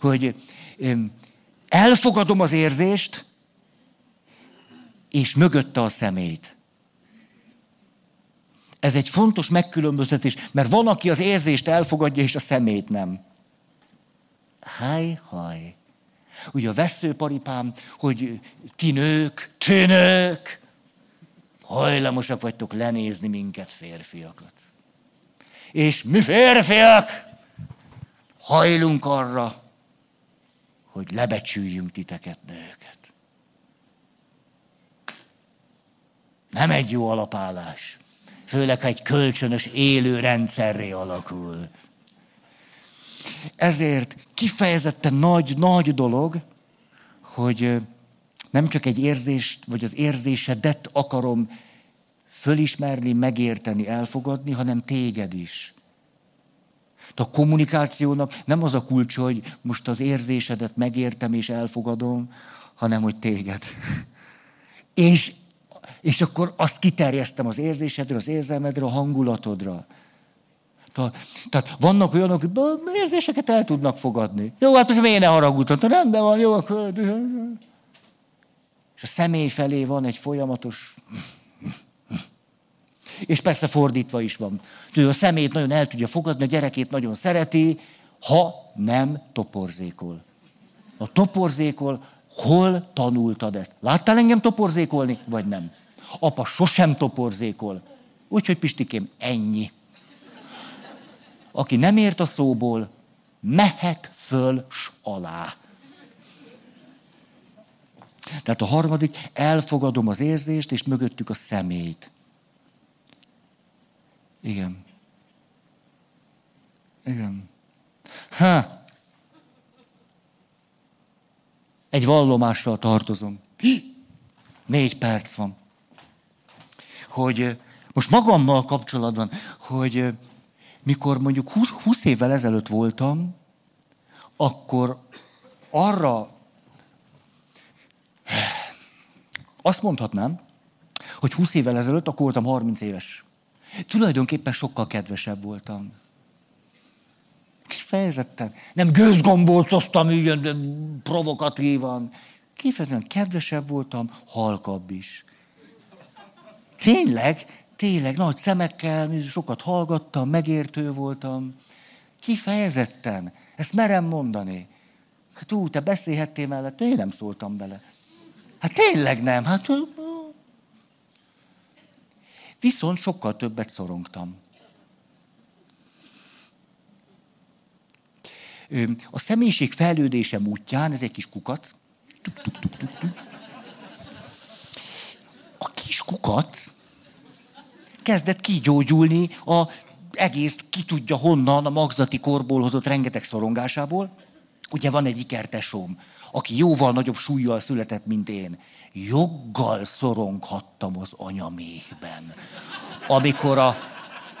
Hogy elfogadom az érzést, és mögötte a szemét. Ez egy fontos megkülönböztetés, mert van, aki az érzést elfogadja, és a szemét nem. Háj, haj. Ugye a veszőparipám, hogy ti nők, ti nők, hajlamosak vagytok lenézni minket férfiakat. És mi férfiak hajlunk arra, hogy lebecsüljünk titeket, nőket. Nem egy jó alapállás főleg ha egy kölcsönös élő rendszerré alakul. Ezért kifejezetten nagy, nagy dolog, hogy nem csak egy érzést, vagy az érzésedet akarom fölismerni, megérteni, elfogadni, hanem téged is. A kommunikációnak nem az a kulcs, hogy most az érzésedet megértem és elfogadom, hanem hogy téged. És és akkor azt kiterjesztem az érzésedre, az érzelmedre, a hangulatodra. Tehát vannak olyanok, hogy érzéseket el tudnak fogadni. Jó, hát most miért ne haragudtam? Rendben van, jó, akkor... És a személy felé van egy folyamatos... És persze fordítva is van. Ő a szemét nagyon el tudja fogadni, a gyerekét nagyon szereti, ha nem toporzékol. A toporzékol, hol tanultad ezt? Láttál engem toporzékolni, vagy nem? Apa sosem toporzékol. Úgyhogy Pistikém, ennyi. Aki nem ért a szóból, mehet föl s alá. Tehát a harmadik, elfogadom az érzést, és mögöttük a szemét. Igen. Igen. Ha. Egy vallomással tartozom. Négy perc van hogy most magammal kapcsolatban, hogy mikor mondjuk 20, 20 évvel ezelőtt voltam, akkor arra azt mondhatnám, hogy 20 évvel ezelőtt, akkor voltam 30 éves. Tulajdonképpen sokkal kedvesebb voltam. Kifejezetten. Nem gőzgombócoztam ilyen provokatívan. Kifejezetten kedvesebb voltam, halkabb is. Tényleg, tényleg, nagy szemekkel, sokat hallgattam, megértő voltam. Kifejezetten. Ezt merem mondani. Hát ú, te beszélhettél mellett, én nem szóltam bele. Hát tényleg nem. Hát, viszont sokkal többet szorongtam. A személyiség fejlődése útján, ez egy kis kukac, a kis kukac kezdett kigyógyulni a egész ki tudja honnan a magzati korból hozott rengeteg szorongásából. Ugye van egy ikertesóm, aki jóval nagyobb súlyjal született, mint én. Joggal szoronghattam az anyamékben, amikor a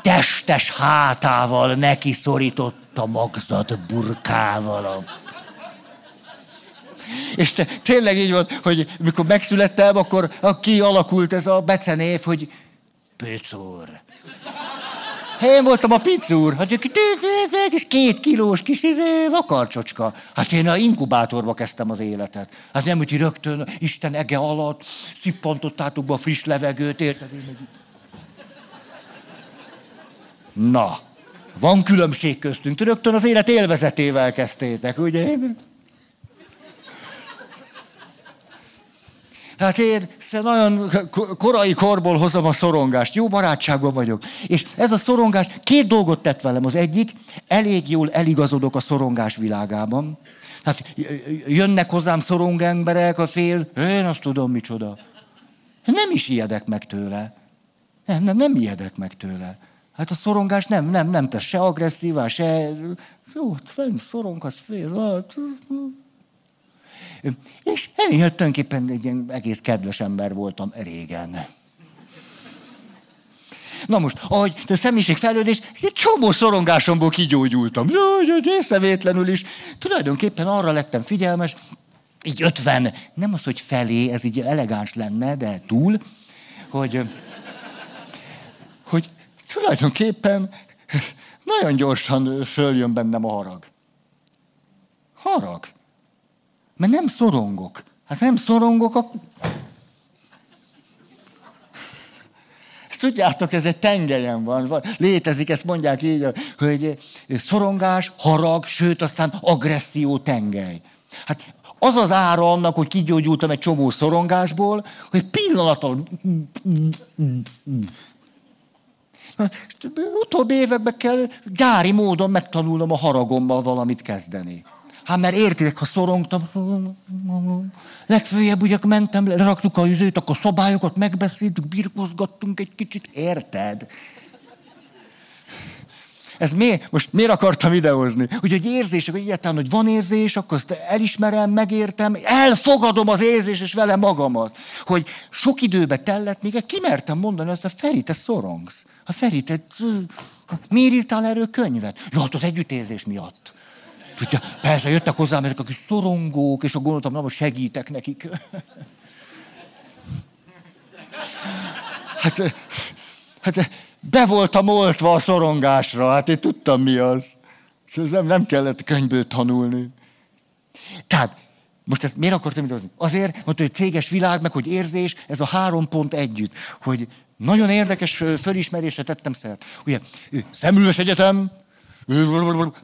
testes hátával neki szorított a magzat burkával a és te, tényleg így volt, hogy mikor megszülettem, akkor kialakult ez a becenév, hogy Pöcúr. Én voltam a picúr, hát kis két kilós kis izé, vakarcsocska. Hát én a inkubátorba kezdtem az életet. Hát nem, hogy rögtön Isten ege alatt szippantottátok be a friss levegőt, érted? Na, van különbség köztünk. Rögtön az élet élvezetével kezdtétek, ugye? Hát én nagyon korai korból hozom a szorongást, jó barátságban vagyok. És ez a szorongás két dolgot tett velem. Az egyik, elég jól eligazodok a szorongás világában. Hát jönnek hozzám szorong emberek, a fél, én azt tudom micsoda. Nem is ijedek meg tőle. Nem, nem, nem ijedek meg tőle. Hát a szorongás nem, nem, nem tesz se agresszívá, se... Jó, fenn az fél. Hát, és emiatt tulajdonképpen egy ilyen egész kedves ember voltam régen. Na most, ahogy a személyiségfejlődés, egy csomó szorongásomból kigyógyultam. Jó, észrevétlenül is. Tulajdonképpen arra lettem figyelmes, így ötven, nem az, hogy felé, ez így elegáns lenne, de túl, hogy, hogy tulajdonképpen nagyon gyorsan följön bennem a harag. Harag. Mert nem szorongok. Hát nem szorongok, akkor... Tudjátok, ez egy tengelyen van. Létezik, ezt mondják így, hogy szorongás, harag, sőt, aztán agresszió tengely. Hát az az ára annak, hogy kigyógyultam egy csomó szorongásból, hogy pillanattal... Utóbbi években kell gyári módon megtanulnom a haragommal valamit kezdeni. Hát mert értitek, ha szorongtam, legfőjebb ugye mentem, leraktuk a üzőt, akkor szabályokat megbeszéltük, birkozgattunk egy kicsit, érted? Ez miért? Most miért akartam idehozni? Hogy érzések, hogy egyáltalán, hogy van érzés, akkor azt elismerem, megértem, elfogadom az érzés, és vele magamat. Hogy sok időbe tellett, még kimertem mondani azt, a Feri, te szorongsz. A Feri, te... Miért írtál erről könyvet? Ja, hát az együttérzés miatt. Tudja, persze jöttek hozzám ezek a kis szorongók, és a gondoltam, na most segítek nekik. Hát, hát be voltam oltva a szorongásra, hát én tudtam mi az. És ez nem, nem kellett könyvből tanulni. Tehát, most ezt miért akartam idézni? Azért, mondta, hogy céges világ, meg hogy érzés, ez a három pont együtt. Hogy nagyon érdekes fölismerésre tettem szert. Ugye, Szemülves Egyetem,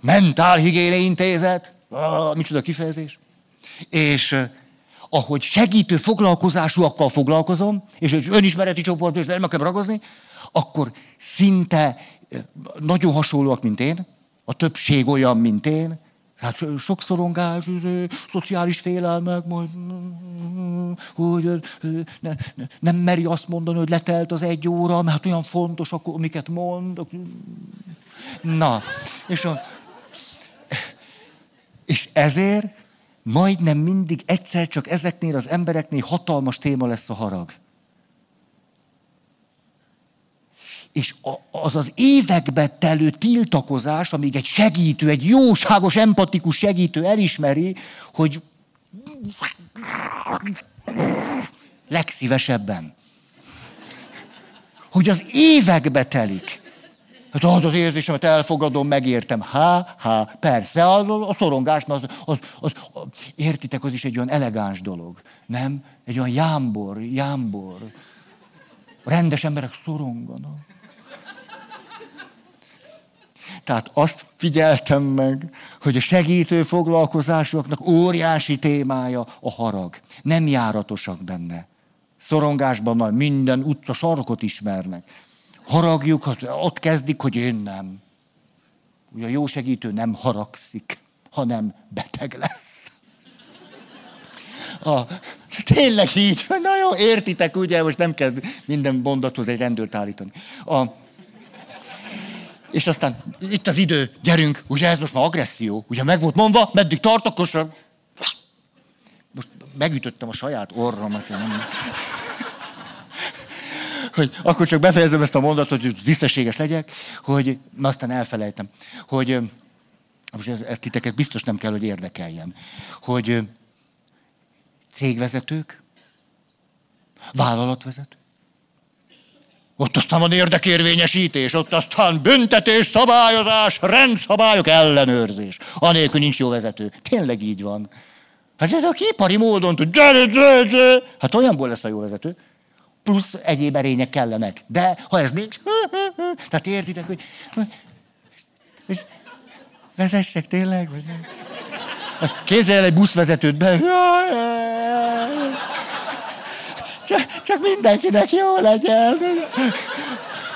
mentálhigiéne intézet, micsoda kifejezés. És ahogy segítő foglalkozásúakkal foglalkozom, és önismereti csoport, és nem akarom ragozni, akkor szinte nagyon hasonlóak, mint én, a többség olyan, mint én, Hát sok szorongás, szociális félelmek, majd, hogy ne, ne, nem meri azt mondani, hogy letelt az egy óra, mert hát olyan fontos, akkor, amiket mond. Na, és, a, és ezért majdnem mindig egyszer csak ezeknél az embereknél hatalmas téma lesz a harag. És az az évekbe telő tiltakozás, amíg egy segítő, egy jóságos, empatikus segítő elismeri, hogy legszívesebben. Hogy az évekbe telik. Hát az az érzésemet elfogadom, megértem. Há, há, persze, a, a szorongás, az, az, az, értitek, az is egy olyan elegáns dolog. Nem? Egy olyan jámbor, jámbor. Rendes emberek szoronganak. Tehát azt figyeltem meg, hogy a segítő foglalkozásoknak óriási témája a harag. Nem járatosak benne. Szorongásban már minden utca sarkot ismernek. Haragjuk, ott kezdik, hogy én nem. Ugye a jó segítő nem haragszik, hanem beteg lesz. A, tényleg így, na jó, értitek, ugye, most nem kell minden mondathoz egy rendőrt állítani. A, és aztán itt az idő, gyerünk, ugye ez most már agresszió, ugye meg volt mondva, meddig tart, akkor. Most megütöttem a saját orromat. Nem. Hogy akkor csak befejezem ezt a mondatot, hogy tisztességes legyek, hogy aztán elfelejtem, hogy most ez, ez titeket biztos nem kell, hogy érdekeljen, hogy cégvezetők, vállalatvezetők, ott aztán van érdekérvényesítés, ott aztán büntetés, szabályozás, rendszabályok, ellenőrzés. Anélkül nincs jó vezető. Tényleg így van. Hát ez a ipari módon tud, gyere. Hát olyanból lesz a jó vezető. Plusz egyéb erények kellenek. De ha ez nincs, tehát értitek, hogy, hogy vezessek tényleg, vagy nem? Képzelj egy buszvezetőt be. csak, csak mindenkinek jó legyen.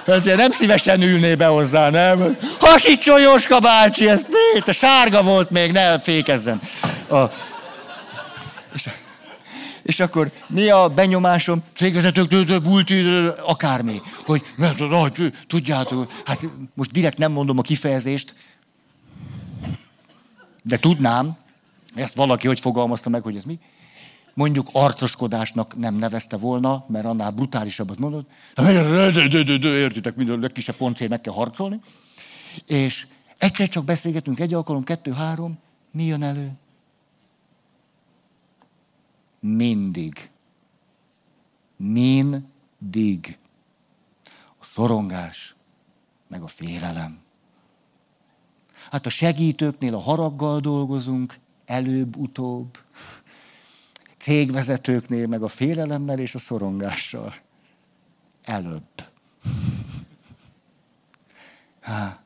Hát nem szívesen ülné be hozzá, nem? Hasítson Jóska bácsi, ez miért? A sárga volt még, ne fékezzen. A... És, akkor mi a benyomásom, cégvezetők, multi, akármi, hogy mert, tudjátok, hát most direkt nem mondom a kifejezést, de tudnám, ezt valaki hogy fogalmazta meg, hogy ez mi, mondjuk arcoskodásnak nem nevezte volna, mert annál brutálisabbat mondott. Értitek, minden legkisebb pontért meg kell harcolni. És egyszer csak beszélgetünk, egy alkalom, kettő, három, mi jön elő? Mindig. Mindig. A szorongás, meg a félelem. Hát a segítőknél a haraggal dolgozunk, előbb-utóbb cégvezetőknél, meg a félelemmel és a szorongással. Előbb. Há.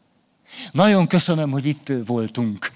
Nagyon köszönöm, hogy itt voltunk.